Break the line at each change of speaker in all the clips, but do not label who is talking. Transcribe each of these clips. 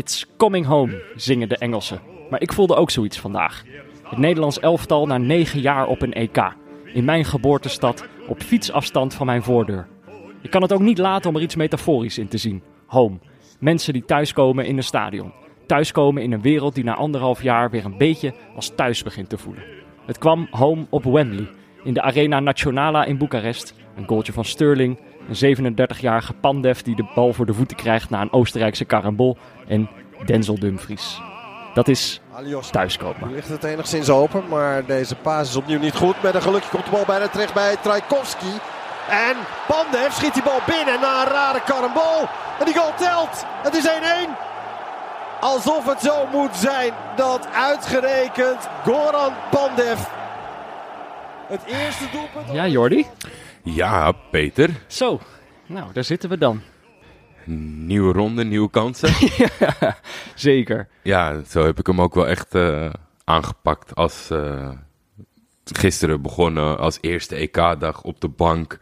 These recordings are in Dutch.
It's coming home, zingen de Engelsen. Maar ik voelde ook zoiets vandaag. Het Nederlands elftal na negen jaar op een EK. In mijn geboortestad, op fietsafstand van mijn voordeur. Ik kan het ook niet laten om er iets metaforisch in te zien. Home. Mensen die thuiskomen in een stadion. Thuiskomen in een wereld die na anderhalf jaar weer een beetje als thuis begint te voelen. Het kwam home op Wembley. In de Arena Nationala in Boekarest. Een goaltje van Sterling. Een 37-jarige Pandev die de bal voor de voeten krijgt na een Oostenrijkse karambol. En Denzel Dumfries. Dat is thuiskomen.
Nu ligt het enigszins open, maar deze paas is opnieuw niet goed. Met een gelukje komt de bal bijna terecht bij Trajkovski. En Pandev schiet die bal binnen na een rare karambol. En die goal telt. Het is 1-1. Alsof het zo moet zijn dat uitgerekend Goran Pandev het eerste doelpunt...
Ja, Jordi?
Ja, Peter.
Zo, nou, daar zitten we dan.
Nieuwe ronde, nieuwe kansen.
Zeker.
ja, zo heb ik hem ook wel echt eh, aangepakt als eh, gisteren begonnen als eerste EK-dag op de bank.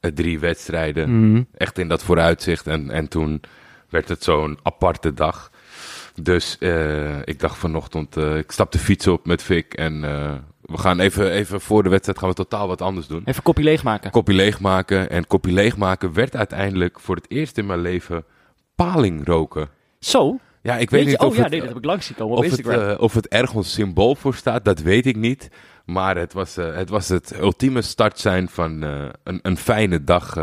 eh, drie wedstrijden.
Mhm.
Echt in dat vooruitzicht. En, en toen werd het zo'n aparte dag. Dus ik dacht vanochtend, ik stap de fiets op met Vic en we gaan even, even voor de wedstrijd gaan we totaal wat anders doen.
Even kopje leegmaken.
Kopje leegmaken. En kopje leegmaken werd uiteindelijk voor het eerst in mijn leven paling roken.
Zo.
Ja, ik weet, niet
oh
of,
ja,
het,
nee, dat heb ik langs komen
of, het, eh, of het ergens symbool voor staat, dat weet ik niet. Maar het was, eh, het, was het ultieme start zijn van eh, een, een fijne dag,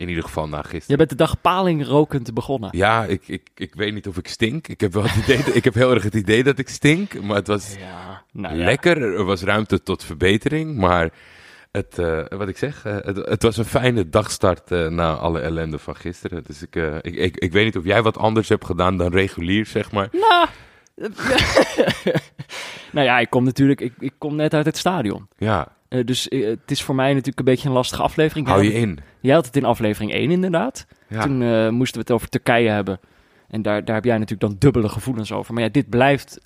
in ieder geval na gisteren.
Je bent de dag palingrokend begonnen.
Ja, ik, ik, ik weet niet of ik stink. Ik heb wel het idee, dat- ik heb heel erg het idee dat ik stink. Maar het was
Ja, nou ja.
lekker. Er was ruimte tot verbetering. Maar het, eh, wat ik zeg, eh, het, het was een fijne dagstart eh, na alle ellende van gisteren. Dus ik, eh, ik, ik, ik weet niet of jij wat anders hebt gedaan dan regulier, zeg maar.
Nou, nou ja, ik kom natuurlijk, ik, ik kom net uit het stadion.
Ja,
Eh, dus eh, het is voor mij natuurlijk een beetje een lastige aflevering.
hou je in.
Jij had het in aflevering 1 inderdaad.
Ja.
Toen eh, moesten we het over Turkije hebben. En daar, daar heb jij natuurlijk dan dubbele gevoelens over. Maar ja, dit blijft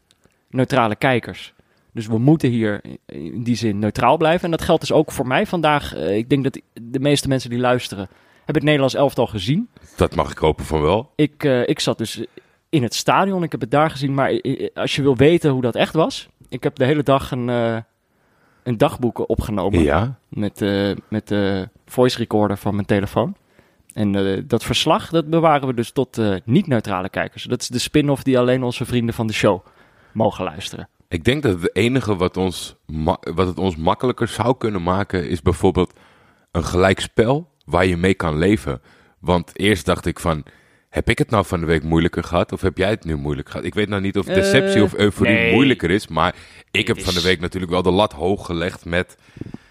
neutrale kijkers. Dus we moeten hier in die zin neutraal blijven. En dat geldt dus ook voor mij vandaag. Ik denk dat de meeste mensen die luisteren... hebben het Nederlands elftal gezien.
Dat mag ik hopen van wel.
Ik, ik zat dus in het stadion. Ik heb het daar gezien. Maar als je wil weten hoe dat echt was... Ik heb de hele dag een, een dagboek opgenomen
Ja,
met, eh, met de voice recorder van mijn telefoon. En eh, dat verslag, dat bewaren we dus tot eh, niet-neutrale kijkers. Dat is de spin-off die alleen onze vrienden van de show mogen luisteren.
ik denk dat het enige wat, ons wat het ons makkelijker zou kunnen maken... is bijvoorbeeld een gelijkspel waar je mee kan leven. Want eerst dacht ik van... Heb ik het nou van de week moeilijker gehad? Of heb jij het nu moeilijk gehad? Ik weet nou niet of deceptie
Eh,
of euforie
nee.
moeilijker is. Maar ik heb
is-
van de week natuurlijk wel de lat hoog gelegd met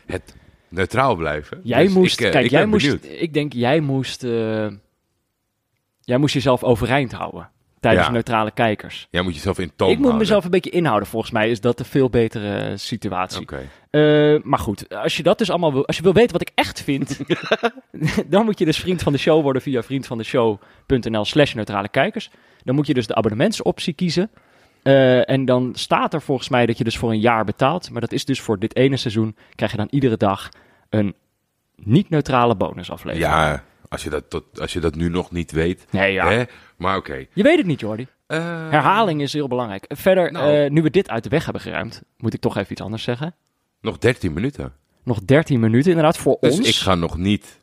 het neutraal blijven.
Jij
Dus
moest,
ik, eh,
kijk,
ik
jij moest, ik denk, jij moest, eh, jij moest jezelf overeind houden tijdens
Ja.
neutrale kijkers.
Jij moet jezelf in toon
ik moet
houden.
mezelf een beetje inhouden. Volgens mij is dat een veel betere eh, situatie.
Oké.
Eh, maar goed, als je dat dus allemaal wil, als je wil weten wat ik echt vind, dan moet je dus vriend van de show worden via vriendvandeshow.nl slash neutrale kijkers. Dan moet je dus de abonnementsoptie kiezen. Eh, en dan staat er volgens mij dat je dus voor een jaar betaalt. Maar dat is dus voor dit ene seizoen, krijg je dan iedere dag een niet-neutrale bonusaflevering.
Ja, als je, dat tot, als je dat nu nog niet weet.
Nee, ja.
Hè? Maar oké.
Je weet het niet, Jordi.
Eh,
Herhaling is heel belangrijk. Verder,
Nou.
eh, nu we dit uit de weg hebben geruimd, moet ik toch even iets anders zeggen.
Nog 13 minuten.
Nog 13 minuten inderdaad voor
Dus
ons.
ik ga nog niet...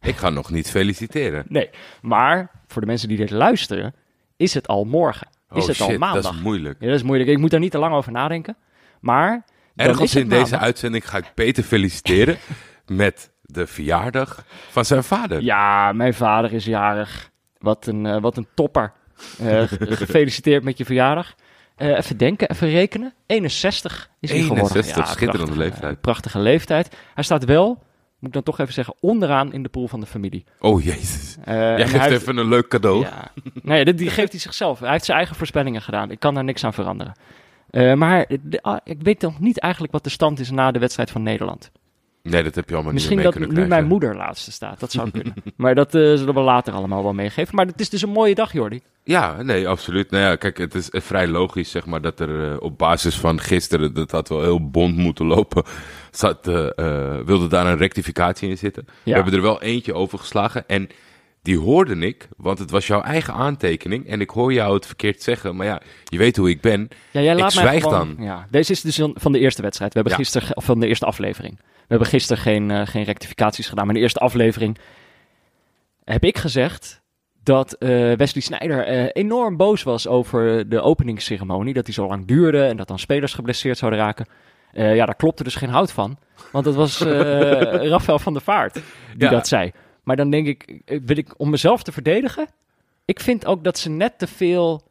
Ik ga nog niet feliciteren.
Nee, maar voor de mensen die dit luisteren, is het al morgen. Is
oh
het
shit,
al maandag?
dat is moeilijk.
Ja, dat is moeilijk. Ik moet daar niet te lang over nadenken. Maar
Ergens in deze uitzending ga ik Peter feliciteren met de verjaardag van zijn vader.
Ja, mijn vader is jarig. Wat een, eh, wat een topper. Eh, ge- gefeliciteerd met je verjaardag. Eh, even denken, even rekenen. 61 is hij geworden.
61, schitterende
prachtige-
leeftijd.
Prachtige leeftijd. Hij staat wel, moet ik dan toch even zeggen, onderaan in de pool van de familie.
Oh jezus. Jij geeft
heeft-
even een leuk cadeau.
Ja. Nou ja, dit, die geeft hij zichzelf. Hij heeft zijn eigen voorspellingen gedaan. Ik kan daar niks aan veranderen. Maar de- ah, ik weet nog niet eigenlijk wat de stand is na de wedstrijd van Nederland.
Nee, dat heb je allemaal
Misschien
niet
dat
meer
nu mijn moeder laatste staat. Dat zou kunnen. maar dat eh, zullen we later allemaal wel meegeven. Maar het is dus een mooie dag, Jordi.
Ja, nee, absoluut. Nou ja, kijk, het is eh, vrij logisch, zeg maar, dat er eh, op basis van gisteren, dat had wel heel bond moeten lopen, zat, wilde daar een rectificatie in zitten. We hebben er wel eentje over geslagen en die hoorde ik, want het was jouw eigen aantekening. En ik hoor jou het verkeerd zeggen. Maar ja, je weet hoe ik ben.
Ja, jij
Ik
laat mij
zwijg
gewoon-
dan.
Ja, deze is dus van- de eerste wedstrijd. We hebben
Ja.
gisteren, of van de eerste aflevering. We hebben gisteren geen, eh, geen rectificaties gedaan. Maar in de eerste aflevering heb ik gezegd dat eh, Wesley Sneijder eh, enorm boos was over de openingsceremonie. Dat die zo lang duurde en dat dan spelers geblesseerd zouden raken. Ja, daar klopte dus geen hout van. Want het was Rafael van der Vaart die
Ja.
dat zei. Maar dan denk ik, wil ik om mezelf te verdedigen. Ik vind ook dat ze net te veel.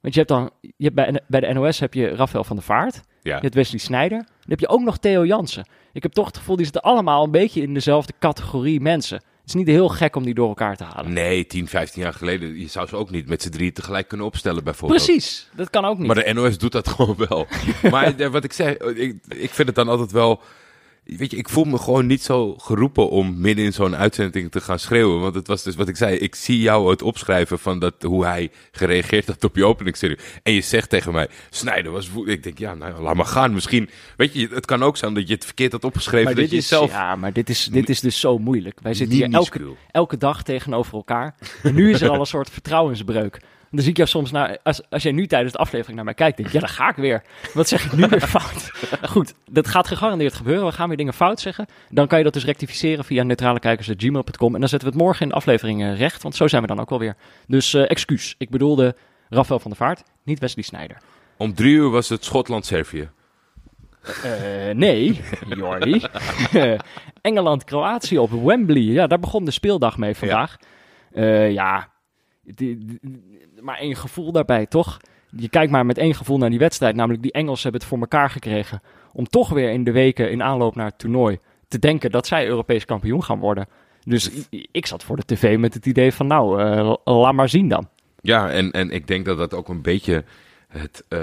Want je hebt dan, je hebt bij, bij de NOS heb je Rafael van der Vaart.
Ja.
Je hebt Wesley Sneijder. Dan heb je ook nog Theo Jansen. Ik heb toch het gevoel, die zitten allemaal een beetje in dezelfde categorie mensen. Het is niet heel gek om die door elkaar te halen.
Nee, 10, 15 jaar geleden. Je zou ze ook niet met z'n drie tegelijk kunnen opstellen, bijvoorbeeld.
Precies, dat kan ook niet.
Maar de NOS doet dat gewoon wel. maar eh, wat ik zeg, ik, ik vind het dan altijd wel. Weet je, ik voel me gewoon niet zo geroepen om midden in zo'n uitzending te gaan schreeuwen. Want het was dus wat ik zei. Ik zie jou het opschrijven van dat, hoe hij gereageerd had op je openingsserie. En je zegt tegen mij, Snijder was woedend. Ik denk, ja, nou, laat maar gaan. Misschien, weet je, het kan ook zijn dat je het verkeerd had opgeschreven.
Maar
dat
dit
je
is,
zelf
ja, maar dit is, dit is dus zo moeilijk. Wij zitten hier elke, elke dag tegenover elkaar. En nu is er al een soort vertrouwensbreuk. Dan zie ik jou soms, naar, als, als jij nu tijdens de aflevering naar mij kijkt, denk ik, ja, dan ga ik weer. Wat zeg ik nu weer fout? Goed, dat gaat gegarandeerd gebeuren. We gaan weer dingen fout zeggen. Dan kan je dat dus rectificeren via neutralekijkers.gmail.com. En dan zetten we het morgen in de aflevering eh, recht, want zo zijn we dan ook wel weer. Dus eh, excuus, ik bedoelde Rafael van der Vaart, niet Wesley Sneijder.
Om drie uur was het Schotland-Servië.
Eh, nee, Jordi. Engeland-Kroatië op Wembley. Ja, daar begon de speeldag mee vandaag. Ja, ja die- maar één gevoel daarbij, toch? Je kijkt maar met één gevoel naar die wedstrijd. Namelijk, die Engelsen hebben het voor elkaar gekregen. Om toch weer in de weken in aanloop naar het toernooi te denken dat zij Europees kampioen gaan worden. Dus ik zat voor de tv met het idee van, nou, eh, laat maar zien dan.
Ja, en, en ik denk dat dat ook een beetje het, eh,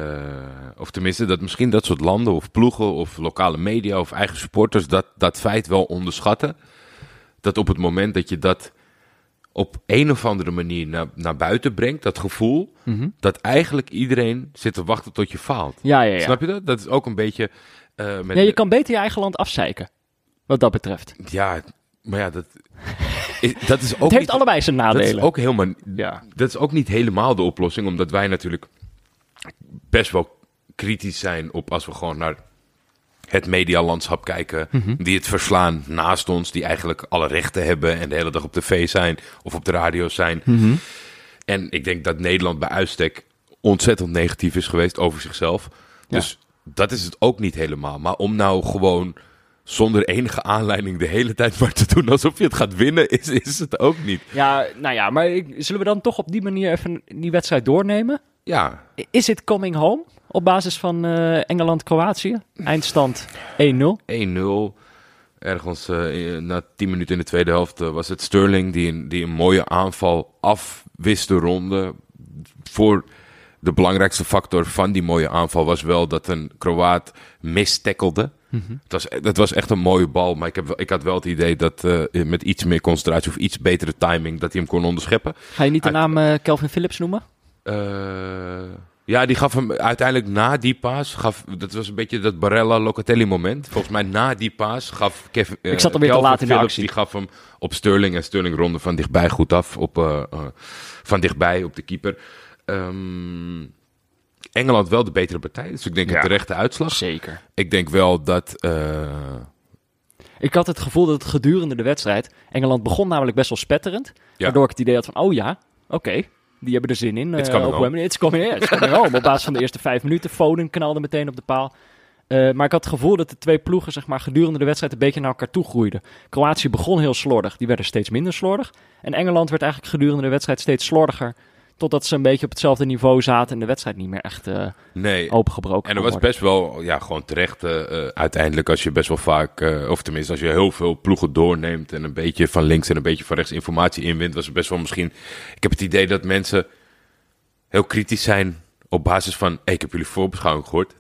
of tenminste dat misschien dat soort landen of ploegen of lokale media of eigen supporters dat, dat feit wel onderschatten. Dat op het moment dat je dat op een of andere manier naar, naar buiten brengt, dat gevoel, dat eigenlijk iedereen zit te wachten tot je faalt.
Ja, ja, ja.
Snap je dat? Dat is ook een beetje eh, met...
ja je kan beter je eigen land afzeiken, wat dat betreft.
Ja, maar ja, dat, is, dat is ook
Het heeft
niet-
allebei zijn
dat
nadelen.
is ook helemaal
Ja.
dat is ook niet helemaal de oplossing, omdat wij natuurlijk best wel kritisch zijn op als we gewoon naar het medialandschap kijken,
Mhm.
die het verslaan naast ons, die eigenlijk alle rechten hebben en de hele dag op tv zijn of op de radio zijn.
Mhm.
En ik denk dat Nederland bij uitstek ontzettend negatief is geweest over zichzelf.
Ja.
Dus dat is het ook niet helemaal. Maar om nou gewoon zonder enige aanleiding de hele tijd maar te doen alsof je het gaat winnen, is, is het ook niet.
Ja, nou ja, maar zullen we dan toch op die manier even die wedstrijd doornemen?
Ja,
Is het coming home op basis van eh, Engeland-Kroatië? Eindstand 1-0.
1-0. Ergens eh, na 10 minuten in de tweede helft eh, was het Sterling die een, die een mooie aanval afwist de ronde. Voor de belangrijkste factor van die mooie aanval was wel dat een Kroaat mistackelde. Het, was, het was echt een mooie bal, maar ik, heb, ik had wel het idee dat met iets meer concentratie of iets betere timing dat hij hem kon onderscheppen.
Ga je niet de naam Kelvin Phillips noemen?
Ja, die gaf hem uiteindelijk na die paas. Gaf, dat was een beetje dat Barella-Locatelli moment. Volgens mij na die paas gaf Kevin. eh,
Ik zat alweer te laat in de actie.
Die gaf hem op Sterling. En Sterling ronde van dichtbij goed af. Op, eh, eh, van dichtbij op de keeper. Ehm, Engeland wel de betere partij. Dus ik denk
Ja.
een terechte uitslag.
Zeker.
Ik denk wel dat.
Ik had het gevoel dat het gedurende de wedstrijd... Engeland begon namelijk best wel spetterend.
Ja.
Waardoor ik het idee had van, oh ja, oké. Die hebben er zin in.
It's
eh,
coming
op
home.
Wembley. It's coming, yeah, it's coming home. Op basis van de eerste vijf minuten. Foden knalde meteen op de paal. Eh, maar ik had het gevoel dat de twee ploegen zeg maar, gedurende de wedstrijd een beetje naar elkaar toe groeiden. Kroatië begon heel slordig, die werden steeds minder slordig. En Engeland werd eigenlijk gedurende de wedstrijd steeds slordiger. Totdat ze een beetje op hetzelfde niveau zaten en de wedstrijd niet meer echt eh,
nee,
opengebroken
En
kon
was
worden.
best wel, ja, gewoon terecht. eh, eh, uiteindelijk, als je best wel vaak, of tenminste, als je heel veel ploegen doorneemt en een beetje van links en een beetje van rechts informatie inwint, was het best wel misschien. Ik heb het idee dat mensen heel kritisch zijn op basis van: hey, ik heb jullie voorbeschouwing gehoord.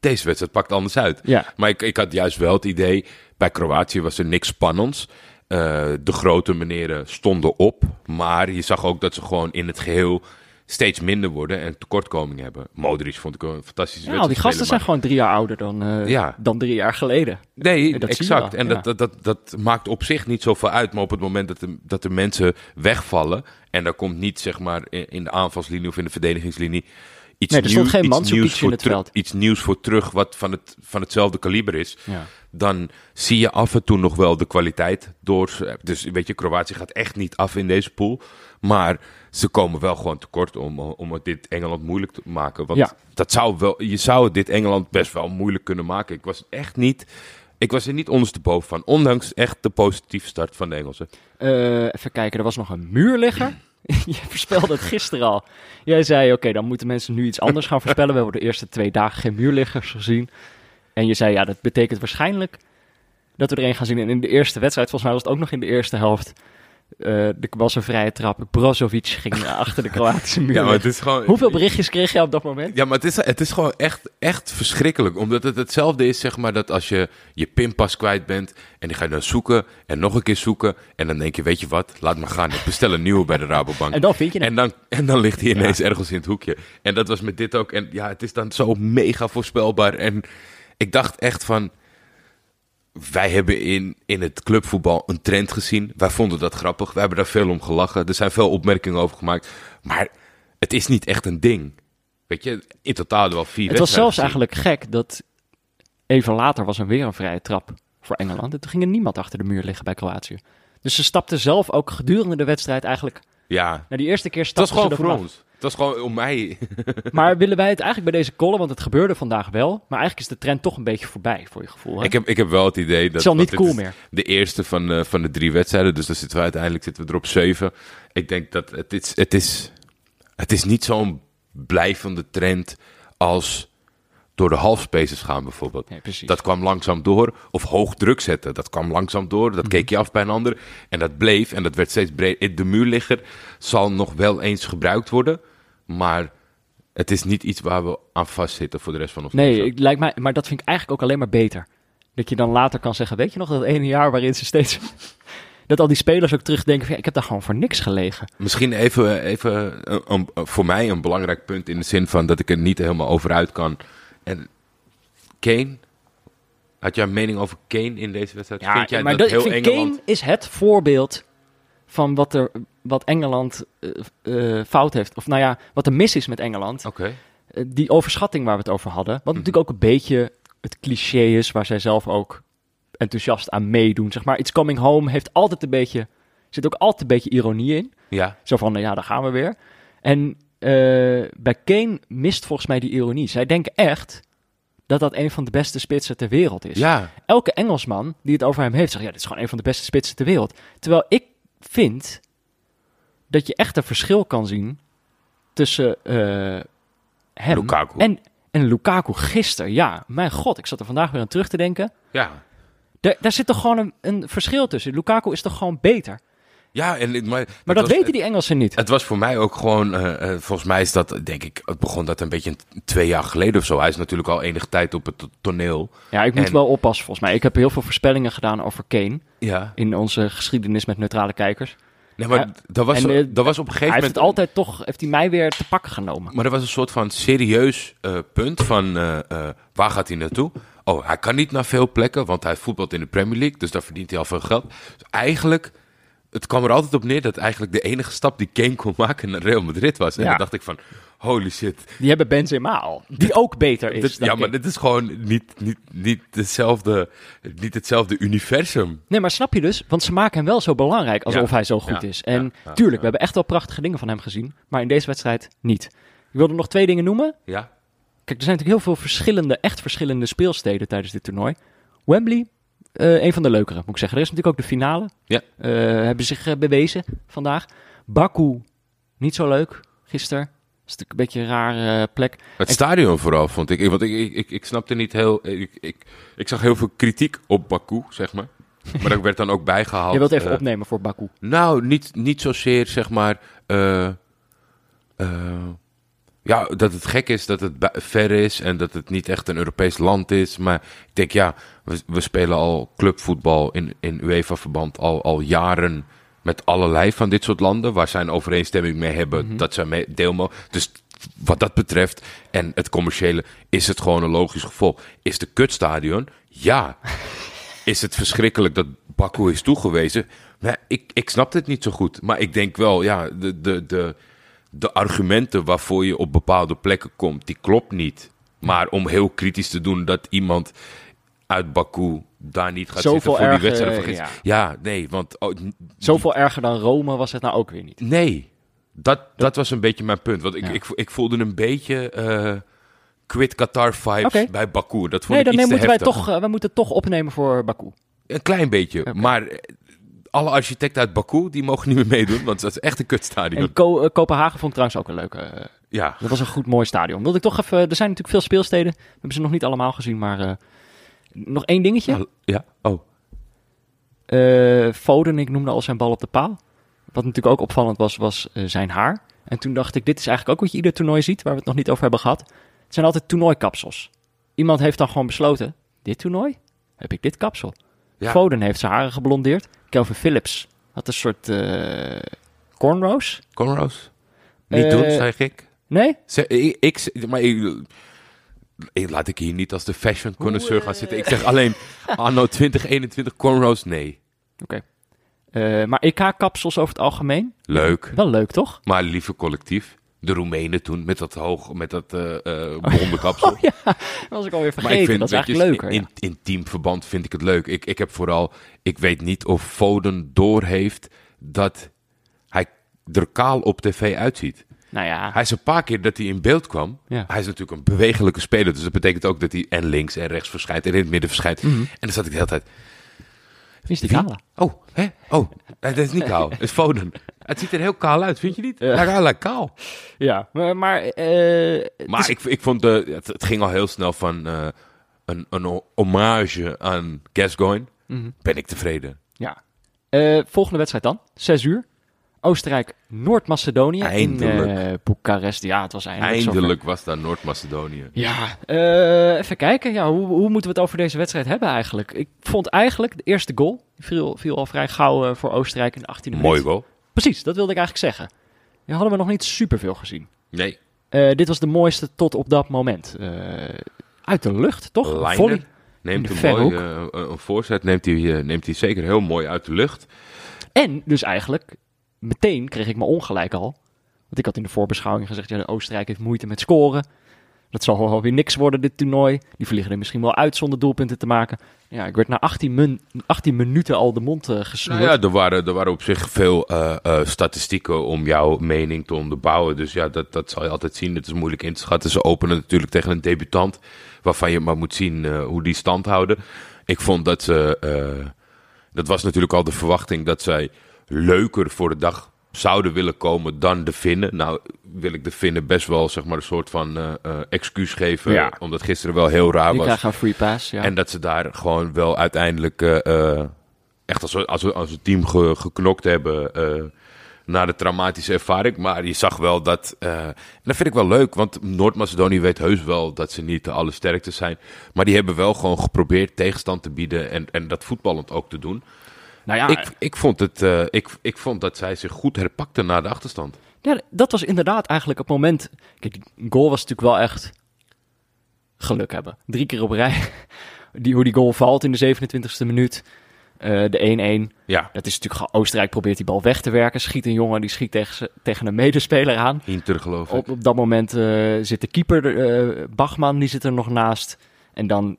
Deze wedstrijd pakt anders uit.
Ja.
Maar ik, ik had juist wel het idee, bij Kroatië was er niks spannends. Eh, de grote meneren stonden op, maar je zag ook dat ze gewoon in het geheel steeds minder worden en tekortkoming hebben. Modric vond ik een fantastische
Ja, al die
wedstrijd
gasten zijn gewoon drie jaar ouder dan, eh,
Ja.
dan drie jaar geleden.
Nee,
dat
exact. en
ja.
dat, dat, dat, dat maakt op zich niet zoveel uit. Maar op het moment dat er, dat er mensen wegvallen... en daar komt niet zeg maar in, in de aanvalslinie of in de verdedigingslinie... Iets,
Nee, er stond
nieuw-
geen
iets
Mandzukic
nieuws
in
voor
het veld.
Iets nieuws voor terug wat van, het, van hetzelfde kaliber is.
Ja.
Dan zie je af en toe nog wel de kwaliteit door. Dus weet je, Kroatië gaat echt niet af in deze pool. Maar ze komen wel gewoon tekort om, om het dit Engeland moeilijk te maken. Want
Ja.
dat zou wel, je zou dit Engeland best wel moeilijk kunnen maken. Ik was echt niet. Ik was er niet ondersteboven van. Ondanks echt de positieve start van de Engelsen.
Eh, even kijken, er was nog een muurligger. Je voorspelde het gisteren al. Jij zei, oké, dan moeten mensen nu iets anders gaan voorspellen. We hebben de eerste twee dagen geen muurliggers gezien. En je zei, ja, dat betekent waarschijnlijk dat we er een gaan zien. En in de eerste wedstrijd, volgens mij was het ook nog in de eerste helft... eh, er was een vrije trap. Brozovic ging achter de Kroatische muur.
Ja, maar het is gewoon.
Hoeveel berichtjes kreeg je op dat moment?
Ja, maar het is, het is gewoon echt, echt verschrikkelijk. Omdat het hetzelfde is, zeg maar, dat als je je pinpas kwijt bent... en die ga je dan zoeken en nog een keer zoeken... en dan denk je, weet je wat, laat maar gaan. Ik bestel een nieuwe bij de Rabobank.
En dan vind je het.
En dan, en dan ligt hij ineens ergens in het hoekje. En dat was met dit ook. En ja, het is dan zo mega voorspelbaar. En ik dacht echt van... Wij hebben in, in het clubvoetbal een trend gezien. Wij vonden dat grappig. We hebben daar veel om gelachen. Er zijn veel opmerkingen over gemaakt. Maar het is niet echt een ding. Weet je, in totaal hadden we al vier
Het was zelfs eigenlijk gek dat even later was er weer een vrije trap voor Engeland. En toen ging er niemand achter de muur liggen bij Kroatië. Dus ze stapten zelf ook gedurende de wedstrijd eigenlijk...
Ja,
Na die eerste keer
het was
stapten
gewoon
ze
voor
er vanaf.
ons. Het was gewoon om mij.
Maar willen wij het eigenlijk bij deze column, want het gebeurde vandaag wel. Maar eigenlijk is de trend toch een beetje voorbij, voor je gevoel. Hè?
ik, heb, ik heb wel het idee dat...
het is al niet cool
is
meer.
De eerste van, eh, van de drie wedstrijden. Dus dan zitten we uiteindelijk zitten we er op zeven. Ik denk dat het is, het is, het is niet zo'n blijvende trend als door de halfspaces gaan bijvoorbeeld. Dat kwam langzaam door. Of hoog druk zetten. Dat kwam langzaam door.
Mhm.
Dat keek je af bij een ander. En dat bleef. En dat werd steeds breder. De muurligger zal nog wel eens gebruikt worden. Maar het is niet iets waar we aan vastzitten voor de rest van ons
Nee,
leven.
ik, lijkt mij, maar dat vind ik eigenlijk ook alleen maar beter. Dat je dan later kan zeggen, weet je nog dat ene jaar waarin ze steeds... dat al die spelers ook terugdenken van, ja, ik heb daar gewoon voor niks gelegen.
Misschien even, even een- een- voor mij een belangrijk punt in de zin van dat ik er niet helemaal over uit kan. En Kane, had jij een mening over Kane in deze wedstrijd? Vind jij
maar
dat,
dat,
heel
ik vind
Engeland...
Kane is het voorbeeld van wat, er, wat Engeland eh, eh, fout heeft. Of nou ja, wat er mis is met Engeland.
Oké.
Eh, die overschatting waar we het over hadden. Wat
Mhm.
natuurlijk ook een beetje het cliché is, waar zij zelf ook enthousiast aan meedoen. Zeg maar, It's Coming Home heeft altijd een beetje, zit ook altijd een beetje ironie in.
Ja,
Zo van, nou ja, daar gaan we weer. En bij Kane mist volgens mij die ironie. Zij denken echt dat dat een van de beste spitsen ter wereld is.
ja,
Elke Engelsman die het over hem heeft, zegt, ja, dit is gewoon een van de beste spitsen ter wereld. Terwijl ik vind dat je echt een verschil kan zien tussen eh, hem
Lukaku.
en, en Lukaku gisteren. Ja, mijn god, ik zat er vandaag weer aan terug te denken.
ja.
Daar, daar zit toch gewoon een, een verschil tussen. Lukaku is toch gewoon beter.
Ja, en, maar,
Maar dat
was-
weten die Engelsen niet.
Het was voor mij ook gewoon, eh, eh, volgens mij is dat, denk ik, het begon dat een beetje twee jaar geleden of zo. Hij is natuurlijk al enige tijd op het to- toneel.
Ja, ik moet
En-
wel oppassen volgens mij. Ik heb heel veel voorspellingen gedaan over Kane
Ja.
in onze geschiedenis met neutrale kijkers.
Nee, maar dat, was,
En, eh,
dat was op een
Hij
gegeven
heeft
moment...
het altijd toch, heeft hij mij weer te pakken genomen.
Maar er was een soort van serieus eh, punt van eh, waar gaat hij naartoe? Oh, hij kan niet naar veel plekken, want hij voetbalt in de Premier League, dus daar verdient hij al veel geld. Dus eigenlijk, het kwam er altijd op neer dat eigenlijk de enige stap die Kane kon maken naar Real Madrid was. En
Ja.
dan dacht ik van, holy shit.
Die hebben Benzema al. Die ook beter is.
Dit- ja, maar dit is gewoon niet, niet, niet, hetzelfde, niet hetzelfde universum.
Nee, maar snap je dus? Want ze maken hem wel zo belangrijk alsof
Ja.
hij zo goed
Ja.
is. En
Ja.
Tuurlijk, we hebben echt wel prachtige dingen van hem gezien. Maar in deze wedstrijd niet. Ik wilde nog twee dingen noemen.
Ja,
Kijk, er zijn natuurlijk heel veel verschillende, echt verschillende speelsteden tijdens dit toernooi. Wembley, eh, een van de leukere, moet ik zeggen. Er is natuurlijk ook de finale.
Ja.
Eh, hebben zich eh, bewezen vandaag. Baku, niet zo leuk, gisteren. Is natuurlijk een beetje een rare plek.
het stadion vooral vond ik. Want ik, ik, ik, ik snapte niet heel. Ik, ik, ik zag heel veel kritiek op Baku, zeg maar. Maar dat werd dan ook bijgehaald.
Je wilt even
eh,
opnemen voor Baku.
Nou, niet, niet zozeer zeg maar. eh, eh, ja, dat het gek is dat het ver is en dat het niet echt een Europees land is. Maar ik denk, ja, we, we spelen al clubvoetbal in, in UEFA-verband al, al jaren met allerlei van dit soort landen waar zij een overeenstemming mee hebben
Mhm.
dat zij mee deel. Dus wat dat betreft en het commerciële is het gewoon een logisch gevolg. Is de kutstadion? Ja. is het verschrikkelijk dat Baku is toegewezen? Maar ik, ik snap het niet zo goed. Maar ik denk wel, ja, de, de, de, de argumenten waarvoor je op bepaalde plekken komt, die klopt niet. Maar om heel kritisch te doen dat iemand uit Baku daar niet gaat
Zoveel
zitten voor die wedstrijd. van gisteren. ja. nee, want oh,
Zoveel erger dan Rome was het nou ook weer niet.
nee, dat, dat was een beetje mijn punt. Want ik,
Ja.
ik, ik voelde een beetje eh quit Qatar vibes bij Baku. Dat vond
Nee,
ik
dan
iets
moeten wij
heftig.
toch, eh, wij moeten toch opnemen voor Baku.
Een klein beetje. Maar eh, alle architecten uit Baku, die mogen niet meer meedoen. Want dat is echt een kutstadion.
En Ko- Kopenhagen vond ik trouwens ook een leuke.
Ja,
dat was een goed mooi stadion. Wilde ik toch even. Er zijn natuurlijk veel speelsteden. We hebben ze nog niet allemaal gezien, maar nog één dingetje.
ja. ja. Oh,
Eh, Foden, ik noemde al zijn bal op de paal. Wat natuurlijk ook opvallend was, was eh, zijn haar. En toen dacht ik, dit is eigenlijk ook wat je ieder toernooi ziet, waar we het nog niet over hebben gehad. Het zijn altijd toernooikapsels. Iemand heeft dan gewoon besloten, dit toernooi heb ik dit kapsel.
Ja.
Foden heeft zijn haren geblondeerd. Kelvin Phillips had een soort eh cornrows.
cornrows. Niet doen, zeg ik.
Nee?
Zeg, ik, ik- maar ik- laat ik hier niet als de fashion connoisseur gaan zitten. Ik zeg alleen anno 2021 cornrows, nee.
Oké. Eh, maar EK-kapsels over het algemeen,
Leuk,
wel leuk toch?
maar liever collectief. De Roemenen toen met dat hoog, met dat blonde kapsel.
Oh ja, dat was ik alweer
Maar
vergeten.
ik vind,
dat is eigenlijk leuker.
in, in teamverband vind ik het leuk. Ik, ik heb vooral, ik weet niet of Foden doorheeft dat hij er kaal op tv uitziet.
Nou ja,
Hij is een paar keer dat hij in beeld kwam.
Ja.
Hij is natuurlijk een bewegelijke speler. Dus dat betekent ook dat hij en links en rechts verschijnt en in het midden verschijnt.
Mhm.
En dan zat ik de hele tijd.
wie is die kale?
Oh, hè? Oh, nee, dat is niet kaal. Dat is Foden. Het ziet er heel kaal uit, vind je niet?
Ja.
Ja, lijkt kaal.
Ja, maar, maar, eh, het
Maar
is-
ik, ik vond de, het, het ging al heel snel van eh, een, een hommage aan Gascoigne.
Mhm.
Ben ik tevreden.
ja. Eh, volgende wedstrijd dan, 6 uur. Oostenrijk, Noord-Macedonië in
Eindelijk.
eh, Boekarest. Ja, het was eindelijk, zover.
Eindelijk was daar Noord-Macedonië.
Ja, eh, even kijken. Ja, hoe, hoe moeten we het over deze wedstrijd hebben eigenlijk? Ik vond eigenlijk de eerste goal, viel, viel al vrij gauw eh, voor Oostenrijk in de 18e minuut.
Mooi goal.
Precies, dat wilde ik eigenlijk zeggen. Die hadden we nog niet superveel gezien.
Nee.
Dit was de mooiste tot op dat moment. Uit de lucht, toch? Volley.
Neemt een mooi, een voorzet neemt hij, neemt hij zeker heel mooi uit de lucht.
En dus eigenlijk, meteen kreeg ik me ongelijk al. Want ik had in de voorbeschouwing gezegd, ja, Oostenrijk heeft moeite met scoren. Dat zal wel weer niks worden, dit toernooi. Die vliegen er misschien wel uit zonder doelpunten te maken. Ja, ik werd na 18, min- 18 minuten al de mond eh gesnoerd.
Nou ja, er waren, er waren op zich veel eh, eh, statistieken om jouw mening te onderbouwen. Dus ja, dat, dat zal je altijd zien. Het is moeilijk in te schatten. Ze openen natuurlijk tegen een debutant. Waarvan je maar moet zien hoe die stand houden. Ik vond dat ze. dat was natuurlijk al de verwachting dat zij leuker voor de dag zouden willen komen dan de Finnen. Nou wil ik de Finnen best wel zeg maar een soort van eh, eh, excuus geven.
Ja.
Omdat gisteren wel heel raar
Die
was.
krijgen een free pass, ja.
En dat ze daar gewoon wel uiteindelijk eh, echt als, als, als een team ge- geknokt hebben eh, na de traumatische ervaring. Maar je zag wel dat, eh, en dat vind ik wel leuk, want Noord-Macedonië weet heus wel dat ze niet de allersterkste zijn. Maar die hebben wel gewoon geprobeerd tegenstand te bieden en, en dat voetballend ook te doen.
Nou ja,
Ik, ik, vond het, eh, ik, ik vond dat zij zich goed herpakten na de achterstand.
ja, dat was inderdaad eigenlijk het moment... Kijk, die goal was natuurlijk wel echt geluk hebben. Drie keer op rij. Die, hoe die goal valt in de 27e minuut. Eh, de 1-1.
Ja,
Dat is natuurlijk. Oostenrijk probeert die bal weg te werken. Schiet een jongen, die schiet tegen, tegen een medespeler aan.
Inter geloof ik.
Op, op dat moment eh, zit de keeper, Bachman, die zit er nog naast. En dan,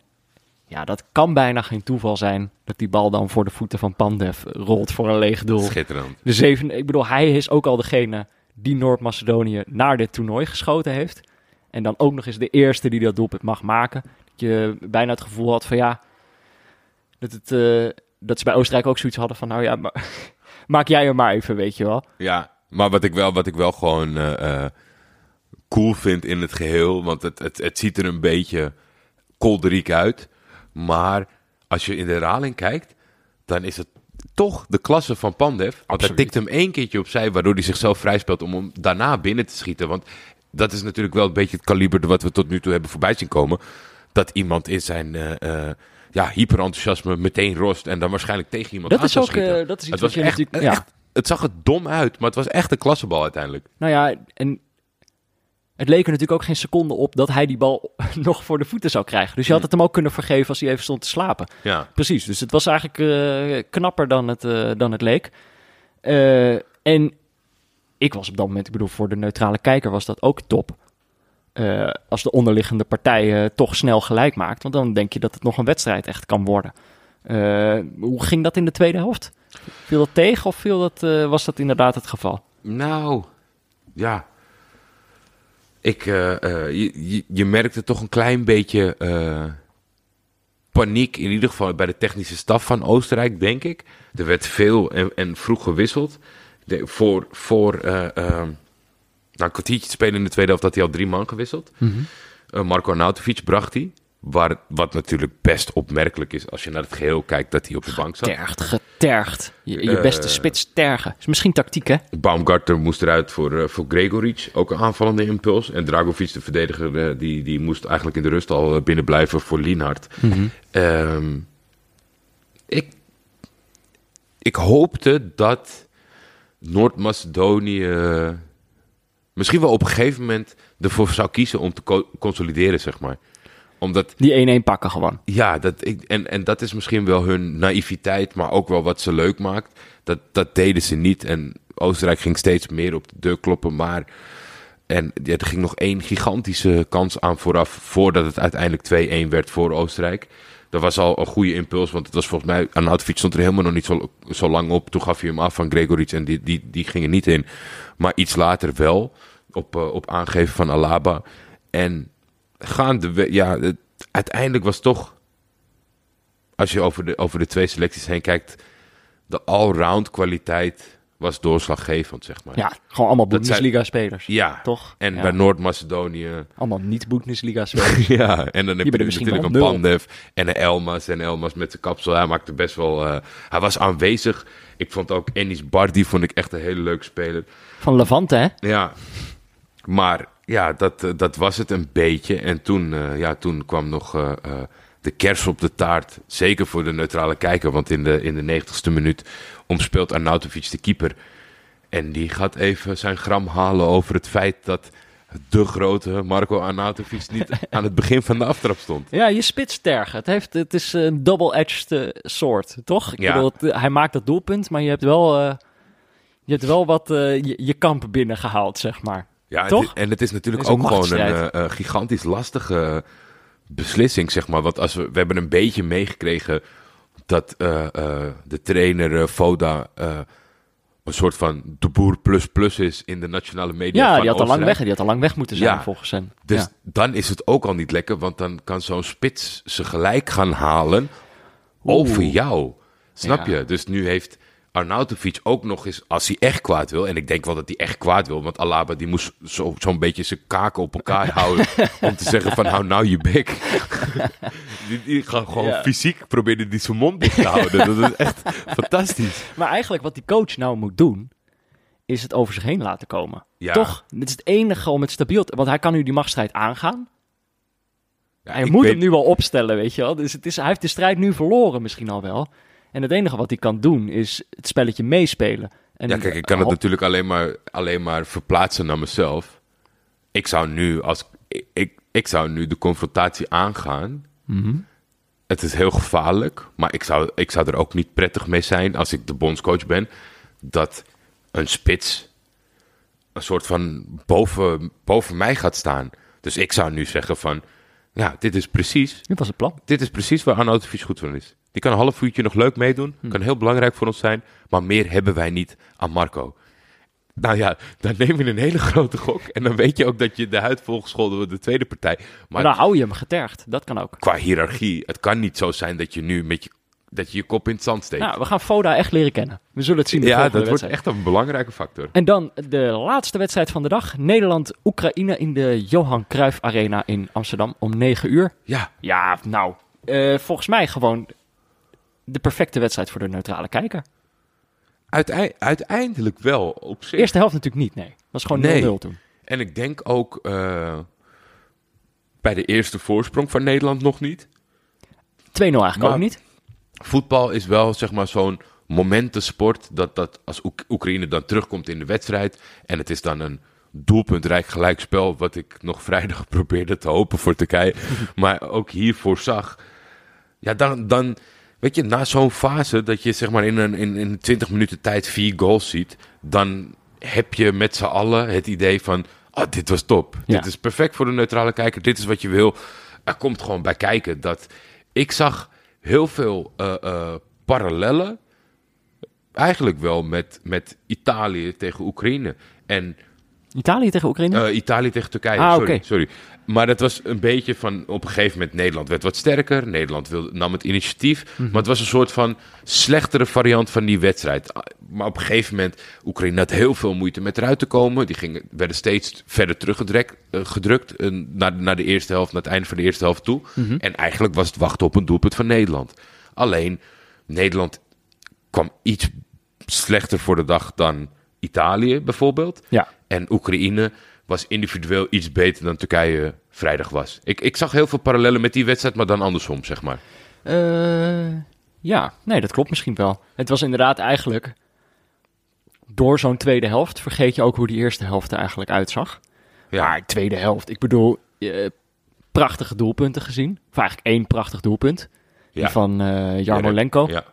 ja, dat kan bijna geen toeval zijn dat die bal dan voor de voeten van Pandev rolt voor een leeg doel.
Schitterend.
De zeven, ik bedoel, hij is ook al degene die Noord-Macedonië naar dit toernooi geschoten heeft. En dan ook nog eens de eerste die dat doelpunt mag maken. Dat je bijna het gevoel had van ja, dat, het, eh, dat ze bij Oostenrijk ook zoiets hadden van nou ja, maar, maak jij er maar even, weet je wel.
Ja, maar wat ik wel, wat ik wel gewoon eh, eh, cool vind in het geheel, want het, het, het ziet er een beetje kolderiek uit. Maar als je in de herhaling kijkt, dan is het toch de klasse van Pandev. Want hij tikt hem één keertje opzij, waardoor hij zichzelf vrijspeelt om hem daarna binnen te schieten. Want dat is natuurlijk wel een beetje het kaliber wat we tot nu toe hebben voorbij zien komen. Dat iemand in zijn eh, eh, ja, hyperenthousiasme meteen rost en dan waarschijnlijk tegen iemand
Dat
aan
is ook
schieten.
eh, dat is iets
Het
wat je
echt,
natuurlijk... Ja.
echt het zag er dom uit, maar het was echt een klassebal uiteindelijk.
Nou ja, en het leek er natuurlijk ook geen seconde op dat hij die bal nog voor de voeten zou krijgen. Dus je had het hem ook kunnen vergeven als hij even stond te slapen.
Ja.
Precies, dus het was eigenlijk eh, knapper dan het, eh, dan het leek. Eh, en ik was op dat moment, ik bedoel, voor de neutrale kijker was dat ook top. Als de onderliggende partij toch snel gelijk maakt. Want dan denk je dat het nog een wedstrijd echt kan worden. Hoe ging dat in de tweede helft? Viel dat tegen of viel dat, was dat inderdaad het geval?
Nou, ja. Ik, eh, eh, je, je, merkte toch een klein beetje eh, paniek, in ieder geval bij de technische staf van Oostenrijk, denk ik. Er werd veel en, en vroeg gewisseld. De, voor voor nou, een kwartiertje te spelen in de tweede helft had hij al drie man gewisseld. Eh, Marco Arnautovic bracht hij. Waar, wat natuurlijk best opmerkelijk is als je naar het geheel kijkt dat hij op de bank zat.
Tergd, getergd. Je, je
Eh.
beste spits tergen. Is misschien tactiek, hè?
Baumgartner moest eruit voor, eh, voor Gregoric, ook een aanvallende impuls. En Dragovic, de verdediger, eh, die, die moest eigenlijk in de rust al binnen blijven voor Lienhard. Ehm, ik, ik hoopte dat Noord-Macedonië misschien wel op een gegeven moment ervoor zou kiezen om te co- consolideren, zeg maar. Omdat
Die 1-1 pakken gewoon.
ja, dat, ik, en, en dat is misschien wel hun naïviteit, maar ook wel wat ze leuk maakt. Dat, dat deden ze niet. En Oostenrijk ging steeds meer op de deur kloppen. Maar en, ja, er ging nog één gigantische kans aan vooraf, voordat het uiteindelijk 2-1 werd voor Oostenrijk. Dat was al een goede impuls, want het was volgens mij... Arnautovic stond er helemaal nog niet zo, zo lang op. Toen gaf hij hem af van Gregoric en die, die, die ging er niet in. Maar iets later wel, op, eh, op aangeven van Alaba. En gaande, ja, het, uiteindelijk was toch als je over de, over de twee selecties heen kijkt, de all-round kwaliteit was doorslaggevend, zeg maar.
Ja, gewoon allemaal Bundesliga-spelers.
Ja.
Toch?
En
Ja.
bij Noord-Macedonië,
Allemaal niet-Bundesliga-spelers.
ja, en dan heb je natuurlijk een. Pandev en een Elmas. En Elmas met zijn kapsel, hij maakte best wel... eh, hij was aanwezig. Ik vond ook Ennis Bardi vond ik echt een hele leuke speler.
Van Levante, hè?
Ja, maar ja, dat, eh, dat was het een beetje. En toen, eh, ja, toen kwam nog eh, de kers op de taart. Zeker voor de neutrale kijker. Want in de, in de 90ste minuut omspeelt Arnautovic de keeper. En die gaat even zijn gram halen over het feit dat de grote Marco Arnautovic niet aan het begin van de aftrap stond.
Ja, je spits tergen. Het, heeft, het is een double-edged sword, toch? Ik
Ja.
bedoel, het- hij maakt dat doelpunt, maar je hebt wel, je hebt wel wat je, je kamp binnengehaald, zeg maar.
Ja, en
Toch?
en het is natuurlijk
Het is een
ook gewoon een eh, eh, gigantisch lastige beslissing, zeg maar. Want als we, we hebben een beetje meegekregen dat eh, eh, de trainer Foda eh, een soort van de boer plus plus is in de nationale media
Ja,
van
die had, al lang weg, die had al lang weg moeten zijn,
Ja.
volgens hen.
Dus
Ja.
dan is het ook al niet lekker, want dan kan zo'n spits ze gelijk gaan halen over jou. Snap
Ja.
je? Dus nu heeft Arnautovic ook nog eens, als hij echt kwaad wil, en ik denk wel dat hij echt kwaad wil, want Alaba die moest zo- zo'n beetje zijn kaken op elkaar houden om te zeggen van hou nou je bek. die, die gaat gewoon
Ja.
fysiek proberen die zijn mond dicht te houden. Dat is echt fantastisch.
Maar eigenlijk wat die coach nou moet doen, is het over zich heen laten komen.
Ja.
Toch? Dit is het enige om het stabiel te... Want hij kan nu die machtsstrijd aangaan.
Ja,
hij moet
weet-
hem nu wel opstellen, weet je wel. Dus het is, hij heeft de strijd nu verloren misschien al wel. En het enige wat hij kan doen, is het spelletje meespelen. En
Ja, kijk, ik kan het natuurlijk alleen maar, alleen maar verplaatsen naar mezelf. Ik zou nu, als, ik, ik, ik zou nu de confrontatie aangaan.
Mhm.
Het is heel gevaarlijk, maar ik zou, ik zou er ook niet prettig mee zijn als ik de bondscoach ben. Dat een spits een soort van boven, boven mij gaat staan. Dus ik zou nu zeggen van, ja, dit is precies
Dit was het plan.
dit is precies waar Arnautovic goed van is. Die kan een half uurtje nog leuk meedoen. Kan heel belangrijk voor ons zijn. Maar meer hebben wij niet aan Marco. Nou ja, dan neem je een hele grote gok. En dan weet je ook dat je de huid volgescholden wordt de tweede partij.
Maar
Maar
dan hou je hem getergd. Dat kan ook.
qua hiërarchie, het kan niet zo zijn dat je nu met je, dat je, je kop in het zand steekt.
Nou, we gaan Foda echt leren kennen. We zullen het zien in de
ja, dat wordt echt een belangrijke factor.
En dan de laatste wedstrijd van de dag. Nederland-Oekraïne in de Johan Cruijff Arena in Amsterdam om 9 uur.
Ja,
Ja, nou, eh, volgens mij gewoon de perfecte wedstrijd voor de neutrale kijker.
uitei- uiteindelijk wel op zich.
Eerste helft natuurlijk niet, nee. was gewoon 0-0
Nee.
toen.
En ik denk ook eh, bij de eerste voorsprong van Nederland nog niet.
2-0 eigenlijk
Maar-
ook niet.
Voetbal is wel zeg maar zo'n momentensport. Dat, dat als Oek- Oekraïne dan terugkomt in de wedstrijd. En het is dan een doelpuntrijk gelijkspel. Wat ik nog vrijdag probeerde te hopen voor Turkije. maar ook hiervoor zag. Ja, dan, dan weet je, na zo'n fase dat je zeg maar in, een, in, in 20 minuten tijd vier goals ziet. Dan heb je met z'n allen het idee van. Oh, dit was top.
Ja.
Dit is perfect voor de neutrale kijker. Dit is wat je wil. Er komt gewoon bij kijken dat ik zag heel veel eh, parallellen. Eigenlijk wel met, met Italië tegen Oekraïne. En
Italië tegen Oekraïne?
eh, Italië tegen Turkije.
Ah,
sorry, sorry. Maar het was een beetje van. Op een gegeven moment. Nederland werd wat sterker. Nederland wilde, nam het initiatief.
Mhm.
Maar het was een soort van. slechtere variant van die wedstrijd. Ah, Maar op een gegeven moment. Oekraïne had heel veel moeite met eruit te komen. Die gingen, werden steeds verder teruggedrukt. eh, gedrukt, eh, naar, naar de eerste helft. Naar het einde van de eerste helft toe.
Mhm.
En eigenlijk was het wachten op een doelpunt van Nederland. Alleen. Nederland kwam iets slechter voor de dag dan Italië bijvoorbeeld.
ja.
En Oekraïne was individueel iets beter dan Turkije vrijdag was. Ik, ik zag heel veel parallellen met die wedstrijd, maar dan andersom, zeg maar.
Eh, ja, nee, dat klopt misschien wel. Het was inderdaad eigenlijk... Door zo'n tweede helft vergeet je ook hoe die eerste helft er eigenlijk uitzag.
Ja,
Maar tweede helft, ik bedoel, eh, prachtige doelpunten gezien. Of eigenlijk één prachtig doelpunt. Die van eh Jarmolenko.
Ja.